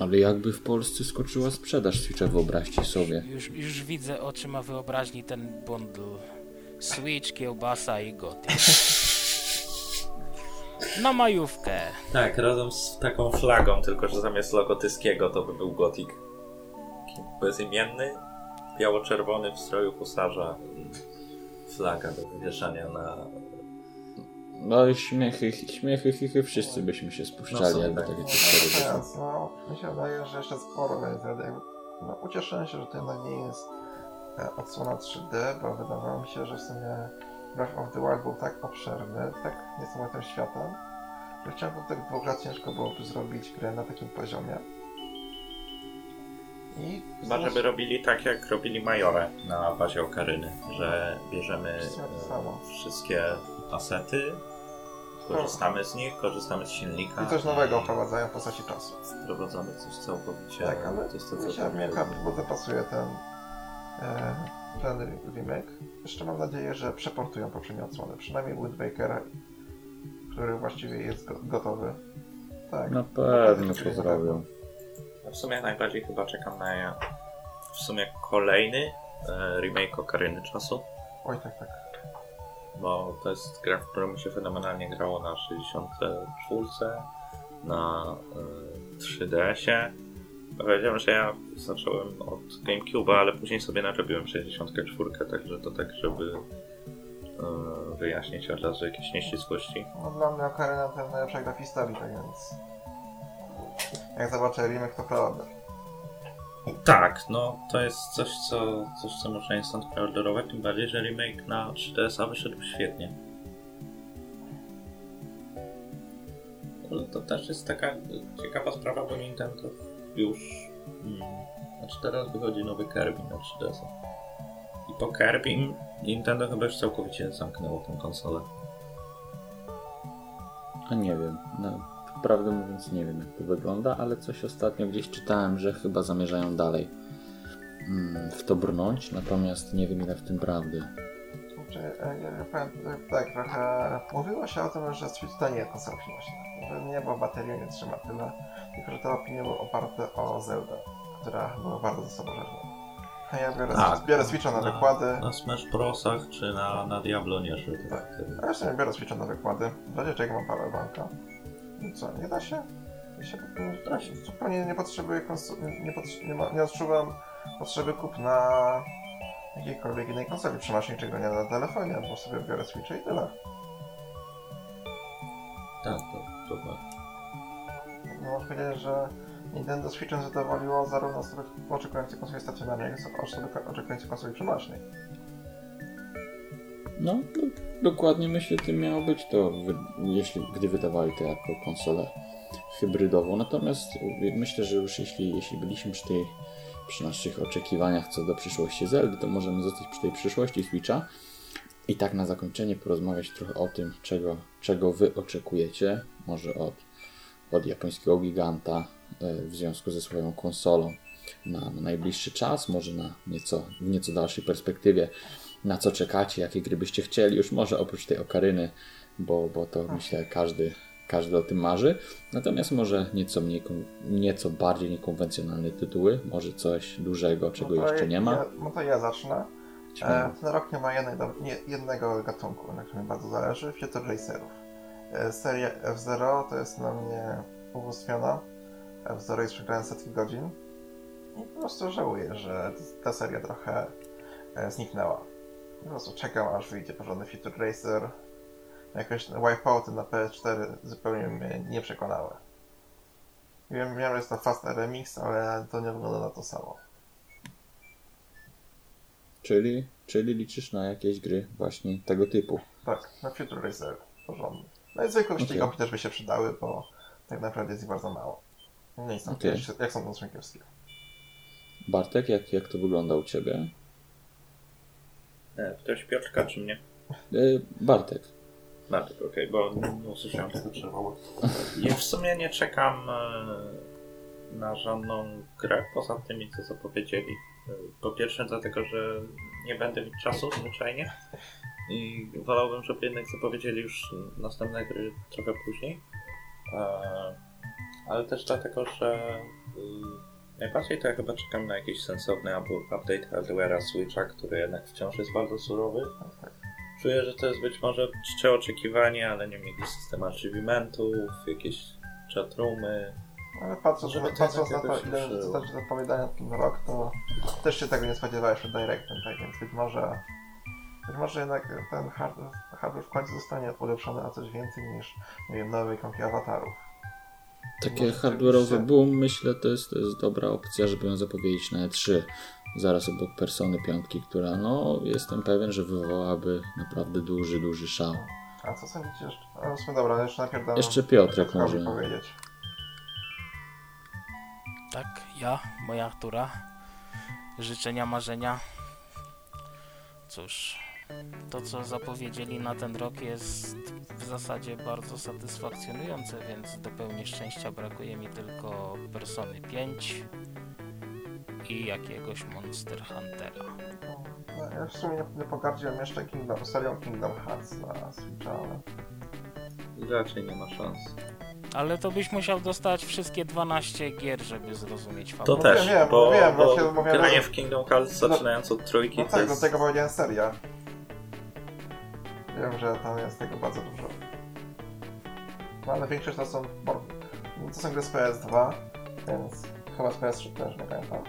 Ale jakby w Polsce skoczyła sprzedaż Switcha, wyobraźcie sobie. Już, już widzę oczyma wyobraźni ten bundle. Switch, kiełbasa i goty. Na majówkę. Tak, razem z taką flagą, tylko że zamiast logotyskiego to by był gotik. Bezimienny, biało-czerwony w stroju husarza i flaga do wywieszania na... No i śmiechy, śmiechy, chichy, wszyscy byśmy się spuszczali, No, jakby tak. takie No, coś robić. teraz, no, mi się wydaje, że jeszcze sporo będzie. Jakby- No, ucieszyłem się, że to jednak nie jest e, odsłona 3D, bo wydawało mi się, że w sumie Breath of the Wild był tak obszerny, tak niesamowitym światem, że w ciągu tych dwóch lat ciężko byłoby zrobić grę na takim poziomie. I Chyba, żeby robili tak, jak robili Majorę na bazie Okaryny, że bierzemy e, wszystkie asety, korzystamy z nich, korzystamy z silnika I coś nowego wprowadzają w postaci czasu. wprowadzamy coś całkowicie... Tak, ale coś, co- mi co- się mnie bardzo pasuje ten, e, ten remake. Jeszcze mam nadzieję, że przeportują poprzednie odsłony, przynajmniej Wind Bakera, który właściwie jest go gotowy. Tak. Na pewno to zrobią. Ja w sumie najbardziej chyba czekam na w sumie kolejny e, remake Okaryny Czasu, Oj, tak, tak. Bo to jest gra, w którą mi się fenomenalnie grało na 64, na e, 3DS-ie. Powiedziałem, że ja zacząłem od GameCube'a, ale później sobie nadrobiłem 64, także to tak, żeby e, wyjaśnić od razu jakieś nieścisłości. No, dla mnie Ocarina to jest najlepsza gra w historii, tak więc... Jak zobaczę remake, to prawda. Tak, no to jest coś, co, coś, co można instant preorderować, tym bardziej, że remake na 3DS-a wyszedł świetnie. Ale to też jest taka ciekawa sprawa, bo Nintendo już... Hmm, znaczy teraz wychodzi nowy Kirby na 3DS-a. I po Kirby Nintendo chyba już całkowicie zamknęło tę konsolę. A nie wiem. No, prawdę mówiąc nie wiem jak to wygląda, ale coś ostatnio gdzieś czytałem, że chyba zamierzają dalej mm, w to brnąć, natomiast nie wiem ile w tym prawdy. Znaczy, e, ja powiem e, tak, trochę mówiło się o tym, że Switch to nie jest konsola przynośna. Że nie, bo bateria nie trzyma tyle, tylko że te opinie były oparte o Zelda, która była bardzo zasobożerna. A ja biorę, Tak. biorę Switcha na wykłady. Na Smash Brosach czy na, na Diablo nie szedł. Tak. ja sobie biorę Switcha na wykłady. W razie czego mam powerbanka. I co, nie da się? Ja się zupełnie nie potrzebuję nie, nie, nie, ma, nie odczuwam potrzeby kupna jakiejkolwiek innej konsoli przenośnej, nie na telefonie, bo sobie biorę Switcha i tyle. Tak, to, to tak. No można powiedzieć, że Nintendo Switchem zadowoliło zarówno osoby oczekujące konsoli stacjonarnej, jak i osoby oczekujące konsoli przenośnej. No, do, dokładnie myślę, tym miało być to, jeśli, gdy wydawali to jako konsolę hybrydową. Natomiast y, myślę, że już jeśli, jeśli byliśmy przy tej przy naszych oczekiwaniach co do przyszłości Zeldy, to możemy zostać przy tej przyszłości Switcha i tak na zakończenie porozmawiać trochę o tym, czego, czego wy oczekujecie, może od, od japońskiego giganta y, w związku ze swoją konsolą na, na najbliższy czas, może na nieco, w nieco dalszej perspektywie na co czekacie, jakie gry byście chcieli, już może oprócz tej okaryny, bo, bo to myślę każdy, każdy o tym marzy. Natomiast może nieco, mniej, nieco bardziej niekonwencjonalne tytuły, może coś dużego, czego No jeszcze nie ma. Ja, no to ja zacznę. E, ten rok nie ma jednej, do- nie, jednego gatunku, na którym bardzo zależy, Future Racerów. E, seria F-Zero to jest na mnie ubóstwiona. F-Zero jest przegrałem setki godzin. I po prostu żałuję, że ta seria trochę e, zniknęła. Po prostu czekam, aż wyjdzie porządny Future Racer. Jakoś Wipeouty na PS4 zupełnie mnie nie przekonały. Wiem, wiem, że jest to Fast Remix, ale to nie wygląda na to samo. Czyli, czyli liczysz na jakieś gry właśnie tego typu. Tak, na Future Racer porządny. No i zwykłe Okej. ścigałki też by się przydały, bo tak naprawdę jest ich bardzo mało. Nie Okej. okay. jak są szynkiewskie. Bartek, jak, jak to wygląda u Ciebie? E, Ktoś Piotrka czy mnie? E, Bartek. Bartek, okej, bo nie usłyszałem tego przerwało. Ja w sumie nie czekam e, na żadną grę poza tymi, co zapowiedzieli. Po pierwsze dlatego, że nie będę mieć czasu zwyczajnie i wolałbym, żeby jednak zapowiedzieli już następne gry trochę później. Ale też dlatego, że y, najbardziej to ja chyba czekam na jakiś sensowny update hardware'a Switcha, który jednak wciąż jest bardzo surowy. Czuję, że to jest być może czcze oczekiwanie, ale nie jakiś system achievementów, jakieś chatroomy. Ale patrząc, Żeby na, to patrząc na to, ile zostać zapowiadania ten rok, to też się tego nie spodziewałeś przed Directem, tak więc być może być może jednak ten hardware, hardware w końcu zostanie ulepszony na coś więcej niż, nie wiem, nowe ikonki awatarów. Takie rzeczywiście- boom, myślę, to jest, to jest dobra opcja, żeby ją zapowiedzieć na E3. Zaraz obok Persony 5, która, no, jestem pewien, że wywołałaby naprawdę duży, duży szał. A co sądzicie jeszcze? W sumie dobra, jeszcze najpierw dam Jeszcze Piotrek może. powiedzieć. Tak, ja, moja tura. Życzenia, marzenia. Cóż, to co zapowiedzieli na ten rok jest w zasadzie bardzo satysfakcjonujące, więc do pełni szczęścia brakuje mi tylko Persony 5 i jakiegoś Monster Huntera. No, ja w sumie nie, pogardziłem jeszcze Kingdom, serią Kingdom Hearts na Switcha, ale Raczej nie ma szans. Ale to byś musiał dostać wszystkie 12 gier, żeby zrozumieć To fabułę. No też, wiem, bo, wiem, bo mówiłem, granie w Kingdom Hearts zaczynając od trójki no to tak, jest... do tego powiedziałem seria. Wiem, że tam jest tego bardzo dużo. No ale większość to są, to są gry z PS2, więc chyba z PS3 też nie pamiętam.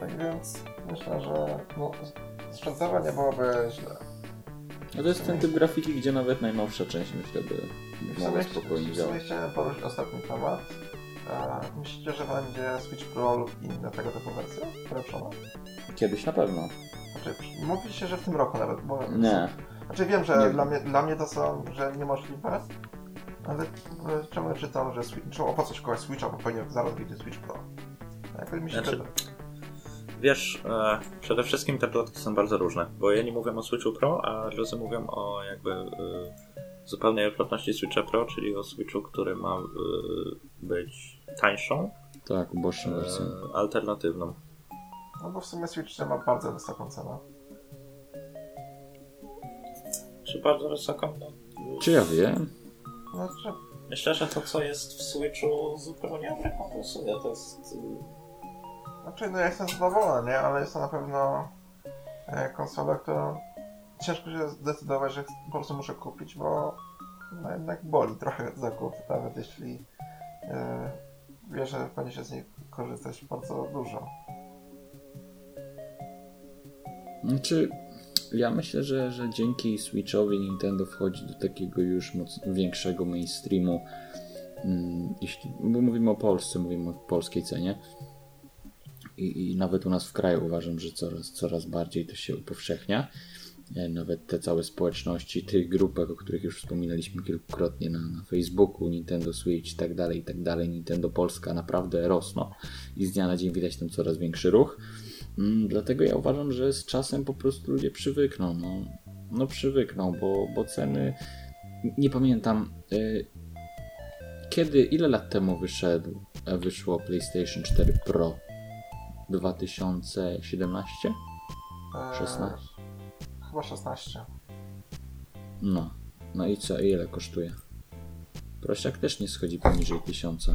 Tak więc myślę, że no, sprzętowo nie byłoby źle. No to jest ten typ grafiki, gdzie nawet najnowsza część, myślę, by mogła spokojnie działać. chciałem poruszyć ostatni temat. A myślicie, że będzie Switch Pro lub inne tego typu wersje ulepszone? Kiedyś na pewno. Znaczy, mówiliście, że w tym roku nawet, bo... Nie. Znaczy wiem, że Nie. dla mnie, dla mnie to są, że niemożliwe, ale czemu czytam, że Switch, czemu po co szkołać Switcha, bo powinien zaraz wyjdzie Switch Pro. Jakoś mi się Znaczy, Wiesz, e, przede wszystkim te plotki są bardzo różne, bo jedni mówią o Switchu Pro, a drudzy mówią o jakby e, zupełnej odwrotności Switcha Pro, czyli o Switchu, który ma e, być tańszą, Tak, uboższą wersją. e, alternatywną. No bo w sumie Switch ma bardzo wysoką cenę. Czy bardzo wysoką? No, Czy ja wiem? Znaczy, Myślę, że to, co jest w Switchu, zupełnie rekompensuje. To jest. Znaczy, no ja jestem zadowolony, nie? Ale jest to na pewno e, konsola, którą ciężko się zdecydować, że po prostu muszę kupić, bo no jednak boli trochę zakup, nawet jeśli e, wiesz, że będzie się z niej korzystać bardzo dużo. Znaczy, ja myślę, że, że dzięki Switchowi Nintendo wchodzi do takiego już moc, większego mainstreamu. Mm, jeśli, bo mówimy o Polsce, mówimy o polskiej cenie. I, I nawet u nas w kraju uważam, że coraz, coraz bardziej to się upowszechnia. E, Nawet te całe społeczności, tych grupach, o których już wspominaliśmy kilkukrotnie na, na Facebooku, Nintendo Switch i tak dalej, i tak dalej, Nintendo Polska naprawdę rosną i z dnia na dzień widać tam coraz większy ruch. Mm, dlatego ja uważam, że z czasem po prostu ludzie przywykną. No, no przywykną, bo, bo ceny. Nie pamiętam. y, kiedy, ile lat temu wyszedł, e, wyszło PlayStation 4 Pro? 2017? E, 16? Chyba 16. No. No i co, ile kosztuje? Prosiak też nie schodzi poniżej 1000.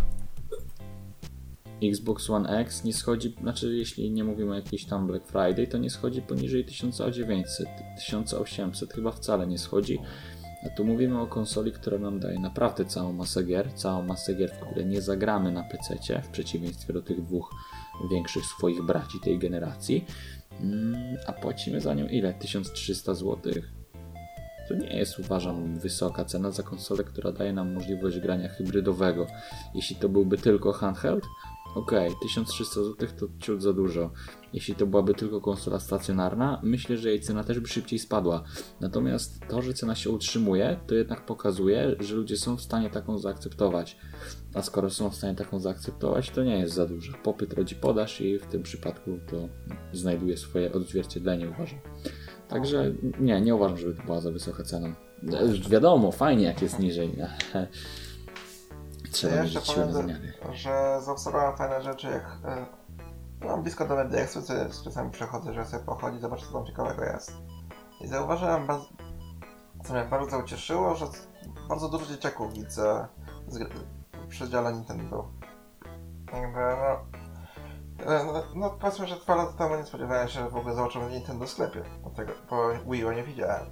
Xbox One X nie schodzi, znaczy jeśli nie mówimy o jakiejś tam Black Friday, to nie schodzi poniżej 1900, 1800 chyba wcale nie schodzi. A tu mówimy o konsoli, która nam daje naprawdę całą masę gier, całą masę gier, w które nie zagramy na PC, w przeciwieństwie do tych dwóch większych swoich braci tej generacji. Mm, A płacimy za nią ile? 1300 zł. To nie jest, uważam, wysoka cena za konsolę, która daje nam możliwość grania hybrydowego. Jeśli to byłby tylko handheld, okej, 1300 zł to ciut za dużo. Jeśli to byłaby tylko konsola stacjonarna, myślę, że jej cena też by szybciej spadła. Natomiast to, że cena się utrzymuje, to jednak pokazuje, że ludzie są w stanie taką zaakceptować. A skoro są w stanie taką zaakceptować, to nie jest za dużo. Popyt rodzi podaż i w tym przypadku to znajduje swoje odzwierciedlenie, uważam. Także nie, nie uważam, żeby to była za wysoka cena. Wiadomo, fajnie jak jest niżej. Trzeba Ja jeszcze powiem, zamiary. że zaobserwowałem fajne rzeczy, jak e, mam blisko do Medexu, co czasami przechodzę, żeby sobie pochodzić, zobaczyć co tam ciekawego jest. I zauważyłem, bardzo, co mnie bardzo ucieszyło, że bardzo dużo dzieciaków widzę z, w przedziale Nintendo. Jakby, no, e, no, no powiedzmy, że dwa lata temu nie spodziewałem się, że w ogóle zobaczymy Nintendo w sklepie. Dlatego, bo Wii U nie widziałem.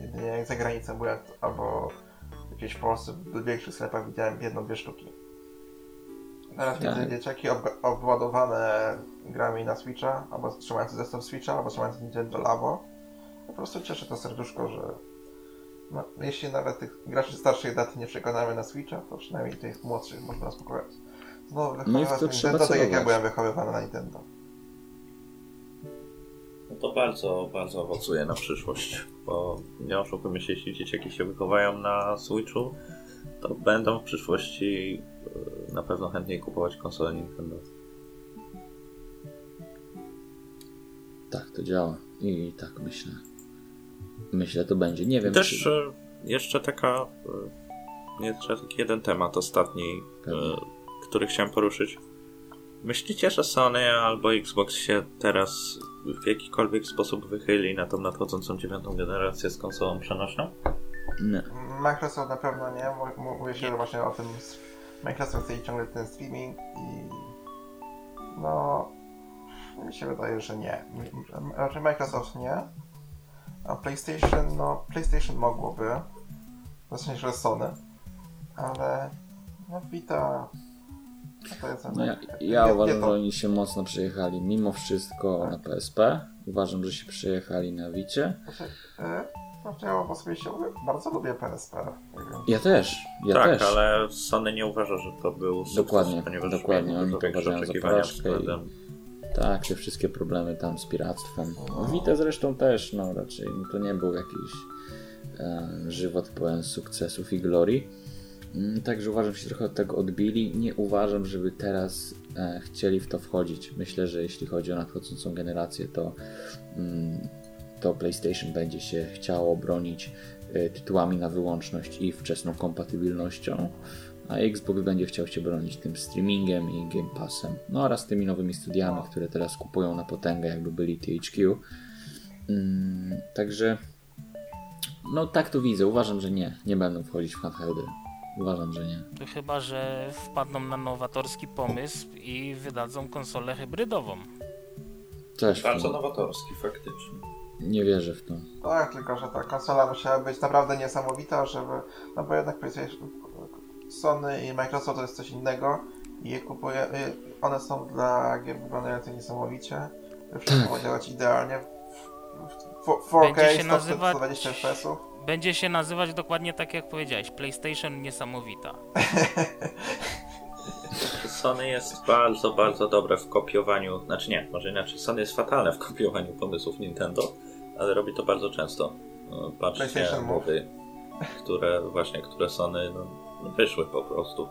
Jedynie jak za granicą byłem, albo gdzieś w Polsce w większych sklepach widziałem jedną, dwie sztuki. Teraz Tak. widzę dzieciaki ob- obładowane grami na Switcha, albo trzymające zestaw Switcha, albo trzymające Nintendo Labo. Po prostu cieszy to serduszko, że no, jeśli nawet tych graczy starszych dat nie przekonamy na Switcha, to przynajmniej tych młodszych można uspokoić. Znowu No wychowywać trzeba Nintendo, tak jak ja byłem wychowywany na Nintendo. To bardzo, bardzo owocuje na przyszłość, bo nie oszukujmy się, jeśli dzieciaki się wychowają na Switchu, to będą w przyszłości e, na pewno chętniej kupować konsolę Nintendo. Tak, to działa. I tak myślę. Myślę, to będzie. Nie wiem, Też czy... e, jeszcze taka, e, jeszcze taki jeden temat ostatni, Pewnie. który chciałem poruszyć. Myślicie, że Sony albo Xbox się teraz w jakikolwiek sposób wychyli na tą nadchodzącą dziewiątą generację z konsolą przenośną? Nie. Microsoft na pewno nie, Mów- mów- mówię się właśnie o tym, Microsoft chce ciągle ten streaming i no mi się wydaje, że nie. Raczej Microsoft nie, a PlayStation, no PlayStation mogłoby, w sensie, że Sony, ale no Vita no ja, nie- ja nie uważam, to. że oni się mocno przejechali mimo wszystko na PSP. Uważam, że się przejechali na Wicie. Znaczy, ja osobiście bardzo lubię PSP. Ja też, ja tak, też. ale Sony nie uważa, że to był sukces, Dokładnie, ponieważ dokładnie, oni to uważają za porażkę Tak, te wszystkie problemy tam z piractwem. No, Vita zresztą też, no raczej no, to nie był jakiś e, żywot pełen sukcesów i glorii. Mm, Także uważam, że się trochę od tego odbili. Nie uważam, żeby teraz e, chcieli w to wchodzić. Myślę, że jeśli chodzi o nadchodzącą generację, to, mm, to PlayStation będzie się chciało bronić e, tytułami na wyłączność i wczesną kompatybilnością, a Xbox będzie chciał się bronić tym streamingiem i Game Passem. No oraz tymi nowymi studiami, które teraz kupują na potęgę, jakby byli THQ. Mm, także no tak to widzę. Uważam, że nie. Nie będą wchodzić w handheldy. Uważam, że nie. To chyba, że wpadną na nowatorski pomysł i wydadzą konsolę hybrydową. Też Bardzo to. nowatorski, faktycznie. Nie wierzę w to. Tak, tylko że ta konsola musiała być naprawdę niesamowita, żeby... No bo jednak PlayStation, Sony i Microsoft to jest coś innego i je kupuje... y, One są dla gier wyglądających niesamowicie. Wszystko ma działać idealnie. W- w- 4K, Będzie się 100, nazywać- 120 FPS-ów. Będzie się nazywać dokładnie tak jak powiedziałeś, PlayStation niesamowita. Sony jest bardzo, bardzo dobre w kopiowaniu, znaczy nie, może inaczej, Sony jest fatalne w kopiowaniu pomysłów Nintendo, ale robi to bardzo często. No, Patrzcie Move. mowy, które właśnie, które Sony no, wyszły po prostu.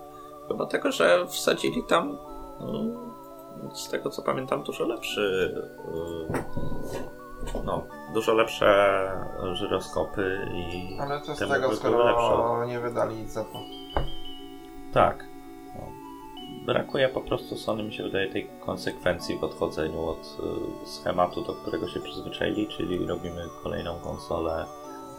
Chyba tego, że wsadzili tam no, z tego co pamiętam dużo lepszy yy, no, dużo lepsze żyroskopy i Ale co z te tego, były lepsze. skoro nie wydali nic za to. Tak. No. Brakuje po prostu Sony, mi się wydaje, tej konsekwencji w odchodzeniu od y, schematu, do którego się przyzwyczaili, czyli robimy kolejną konsolę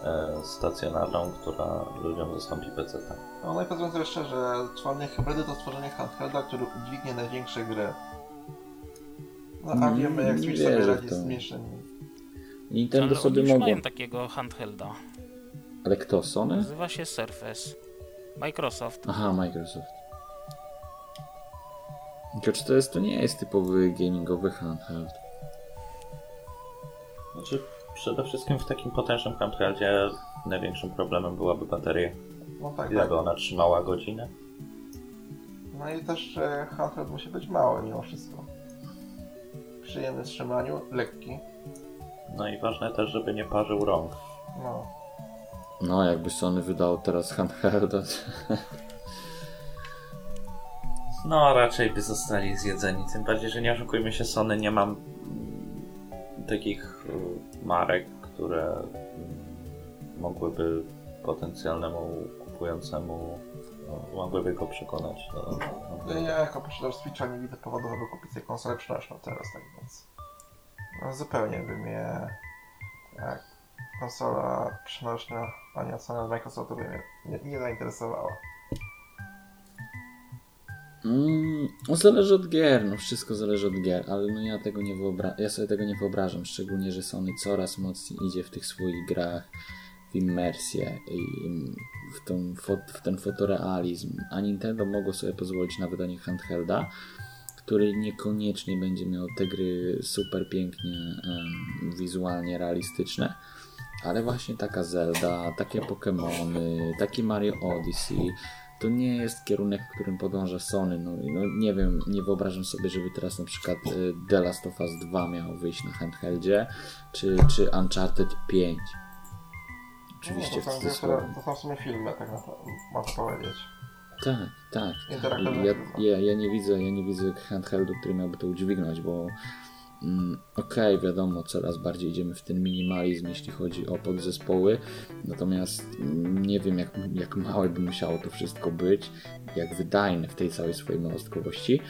e, stacjonarną, która ludziom zastąpi PC. No, no i powiedzmy sobie szczerze, tworzenie hybrydy to stworzenie handhelda, który udźwignie największe gry. No a Mm, wiemy jak Switch sobie radzi to. z. Nintendo Ale sobie oni już mogło. mają takiego handhelda. Ale kto? Sony? Nazywa się Surface. Microsoft. Aha, Microsoft. Tylko czy to jest, to nie jest typowy gamingowy handheld. Znaczy, przede wszystkim w takim potężnym handheldzie największym problemem byłaby bateria. No tak, Ile tak. by ona trzymała godzinę? No i też e, handheld musi być mały mimo wszystko. Przyjemny w trzymaniu, lekki. No i ważne też, żeby nie parzył rąk. No. No, jakby Sony wydał teraz handhelda. No, raczej by zostali zjedzeni. Tym bardziej, że nie oszukujmy się, Sony nie mam takich y, marek, które mm, mogłyby potencjalnemu kupującemu no, mogłyby go przekonać. Do, do, Ja jako posiadacz Switcha nie widzę powodu, żeby kupić sobie konsolę przenośną teraz, tak więc... No, zupełnie by mnie... Jak konsola przenośna, a nie od Microsoftu by mnie nie, nie zainteresowała. Mm, no zależy od gier, no wszystko zależy od gier, ale no ja tego nie wyobra- ja sobie tego nie wyobrażam, szczególnie, że Sony coraz mocniej idzie w tych swoich grach w immersję i w, tą w ten fotorealizm, a Nintendo mogło sobie pozwolić na wydanie handhelda, który niekoniecznie będzie miał te gry super pięknie em, wizualnie realistyczne, ale właśnie taka Zelda, takie Pokémony, taki Mario Odyssey, to nie jest kierunek, w którym podąża Sony. No, no nie wiem, nie wyobrażam sobie, żeby teraz na przykład y, The Last of Us 2 miało wyjść na handheldzie, czy, czy Uncharted 5. Oczywiście no, to, są, to są w sumie filmy, tak naprawdę, można powiedzieć. Tak, tak. Interaktywne Ja, ja, ja nie widzę, ja nie widzę handheldu, który miałby to udźwignąć, bo mm, okej, wiadomo, coraz bardziej idziemy w ten minimalizm, jeśli chodzi o podzespoły, natomiast mm, nie wiem, jak, jak małe by musiało to wszystko być, jak wydajne w tej całej swojej małostkowości.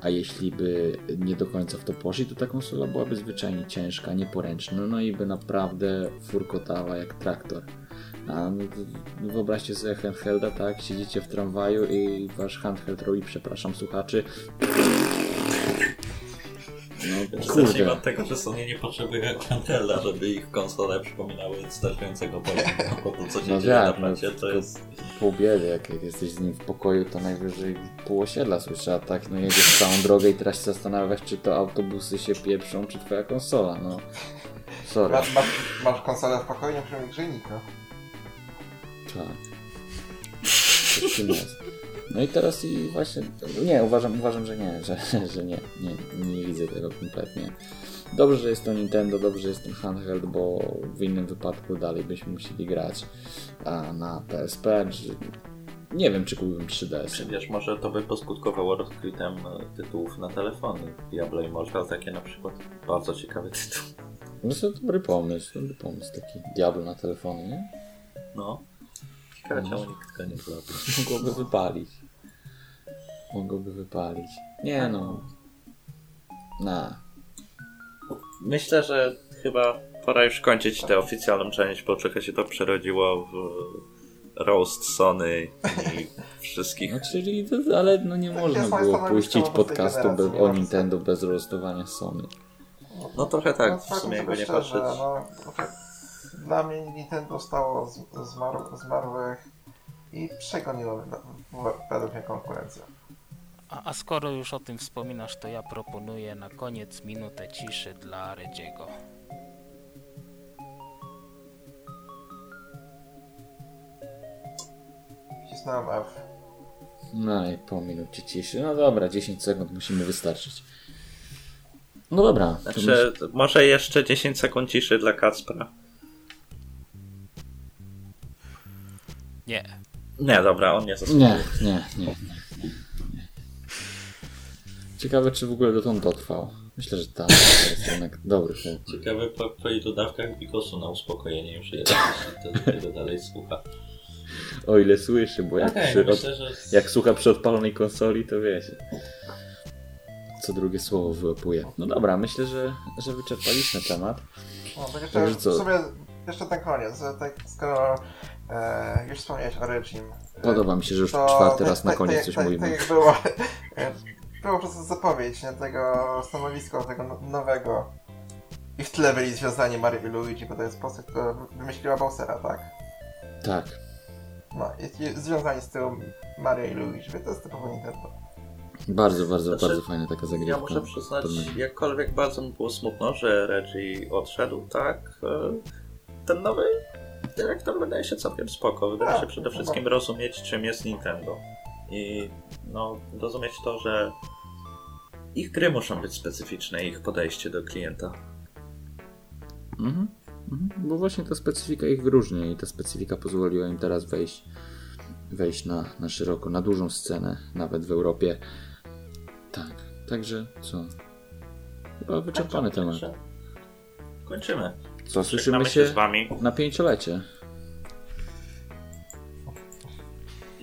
A jeśli by nie do końca w to poszli, to ta konsola byłaby zwyczajnie ciężka, nieporęczna, no i by naprawdę furkotała jak traktor. A no, to wyobraźcie sobie handhelda, tak? Siedzicie w tramwaju i wasz handheld robi, przepraszam słuchaczy. No Zacznijmy kurde. od tego, że Sony nie potrzebuje handhelda, żeby ich konsole przypominały startującego pojemnika, bo to co się No dzieje na tak, no, plancie to jest... pół biedy, jak, jak jesteś z nim w pokoju, to najwyżej pół osiedla słyszę, a tak, no jedziesz całą drogę i teraz się zastanawiasz, czy to autobusy się pieprzą, czy twoja konsola, no. Sorry. Masz, masz, masz konsolę w pokoju, nie mieć grzejnika. Tak. No i teraz i właśnie. Nie, uważam, uważam, że nie, że, że nie, nie, nie widzę tego kompletnie. Dobrze, że jest to Nintendo, dobrze, że jest ten handheld, bo w innym wypadku dalej byśmy musieli grać a na PSP, czy... Nie wiem, czy kupiłbym 3DS. Wiesz, może to by poskutkowało rozkwitem e, tytułów na telefony. Diablo Immortal takie na przykład. Bardzo ciekawy tytuł. No to dobry pomysł, dobry pomysł taki Diablo na telefonie, nie? No. Ciekawe czemu nikt tego nie zrobił. Mogłoby wypalić. Mogłoby wypalić. Nie no. Na. Myślę, że chyba pora już kończyć tę oficjalną część, bo trochę się to przerodziło w roast Sony i wszystkich. No czyli, to, ale no nie Tak można było puścić podcastu bez, o Nintendo bez roastowania Sony. No trochę tak, No, w powiem sumie jakby nie patrzeć. No, dla mnie Nintendo stało z, zmarł, zmarłych i przegoniło według mnie konkurencję. A, a skoro już o tym wspominasz, to ja proponuję na koniec minutę ciszy dla Redziego. Wcisnąłem F. No i po minucie ciszy. No dobra, 10 sekund musimy wystarczyć. No dobra. Znaczy, może jeszcze 10 sekund ciszy dla Kacpra. Nie. Nie, dobra, on nie zasługuje. Nie, nie, nie, nie. Ciekawe, czy w ogóle dotąd dotrwał. Myślę, że tak. To jest jednak dobry film. Ciekawe po, po ilu dawkach Bikosu na uspokojenie już jest, to tego dalej słucha. O ile słyszy, bo jak, Okej, przy, od, myślę, że... jak słucha przy odpalonej konsoli, to wiecie. Co drugie słowo wyłapuje. No dobra, myślę, że, że wyczerpaliśmy temat. No, tak jeszcze Także co? w sumie jeszcze ten koniec, tak skoro e, już wspomniałeś o Regim. Podoba mi się, że już to czwarty tak- raz na tak- koniec tak- coś tak, mówimy. Tak jak było, e, było przez zapowiedź nie, tego stanowiska, tego no- nowego. I w tle byli związani Mario i Luigi, bo to jest postać, która wymyśliła Bowsera, tak? Tak. No, jest, jest związani z tym Mario i Luigi, więc to jest typowo Nintendo. Bardzo, bardzo, Znaczy, bardzo fajna taka zagrywka. Ja muszę przyznać, Pod menu. jakkolwiek bardzo mi było smutno, że Reggie odszedł, tak, e, ten nowy dyrektor wydaje się całkiem spoko. Wydaje Tak, się przede wszystkim rozumieć, czym jest Nintendo. I no, rozumieć to, że ich gry muszą być specyficzne, ich podejście do klienta. Mhm. Mhm. Bo właśnie ta specyfika ich wyróżnia i ta specyfika pozwoliła im teraz wejść, wejść na, na szeroko, na dużą scenę, nawet w Europie. Tak, także co? Chyba wyczerpany temat. Także Kończymy. Co, słyszymy się z wami na pięciolecie.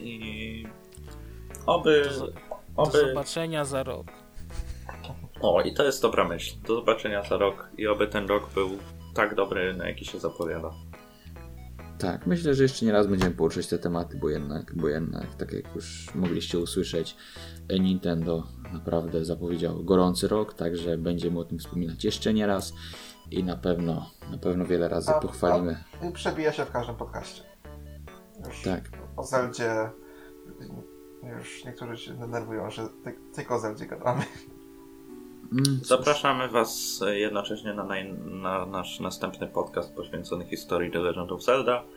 i oby, Do oby zobaczenia za rok. O, i to jest dobra myśl. Do zobaczenia za rok i oby ten rok był tak dobry, na jaki się zapowiada. Tak, myślę, że jeszcze nie raz będziemy poruszać te tematy, bo jednak, bo jednak, tak jak już mogliście usłyszeć, Nintendo naprawdę zapowiedział gorący rok, także będziemy o tym wspominać jeszcze nie raz i na pewno, na pewno wiele razy A- pochwalimy. I przebija się w każdym podcaście. Już Tak. o Zeldzie już niektórzy się denerwują, że ty, tylko o Zeldzie gadamy. Mm. Zapraszamy Was jednocześnie na, naj, na nasz następny podcast poświęcony historii The Legend of Zelda.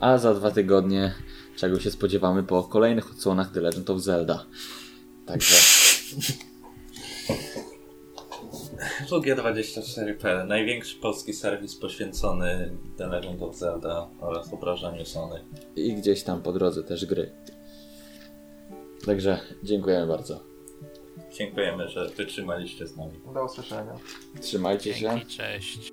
A za dwa tygodnie czego się spodziewamy po kolejnych odsłonach The Legend of Zelda. Także WG24.pl, największy polski serwis poświęcony The Legend of Zelda oraz obrażaniu Sony. i gdzieś tam po drodze też gry. Także dziękujemy bardzo. Dziękujemy, że wytrzymaliście z nami. Do usłyszenia. Trzymajcie się. Dzięki, cześć.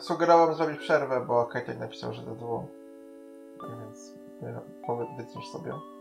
Sugerowałem zrobić przerwę, bo Kajtek napisał, że do dwóch. Więc e, powiedz sobie.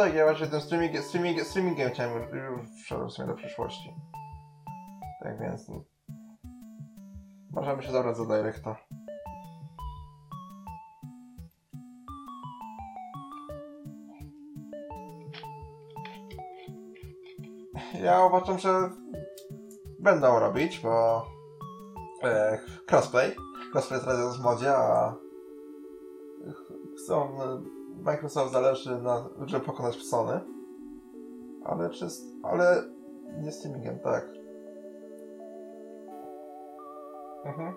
tak, ja właśnie tym streaming, streaming, streamingiem chciałem już, już przeszedłem do przyszłości. Tak więc... No. Możemy się zabrać za Directa. Ja uważam, że będą robić, bo e, crossplay. Crossplay teraz jest w modzie, a chcą Microsoft zależy na, żeby pokonać Sony. Ale czy, ale nie streamingiem, tak. Mhm.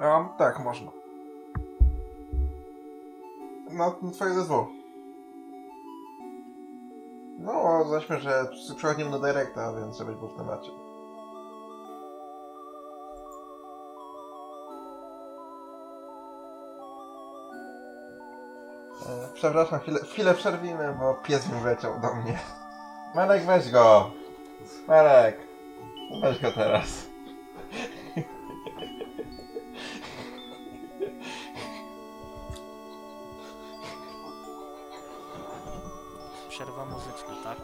Um, tak, można. No, twoje zezwół. No, zaśmy, że przechodzimy do Directa, więc żebyś był w temacie. Przepraszam, chwilę, chwilę przerwimy, bo pies wyleciał do mnie. Marek, weź go! Marek! Weź go teraz. Przerwa muzyczna, tak?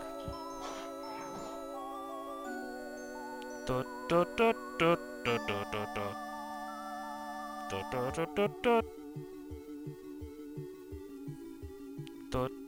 Do, do, do, do, do, do, do, do. Do, do, do, do.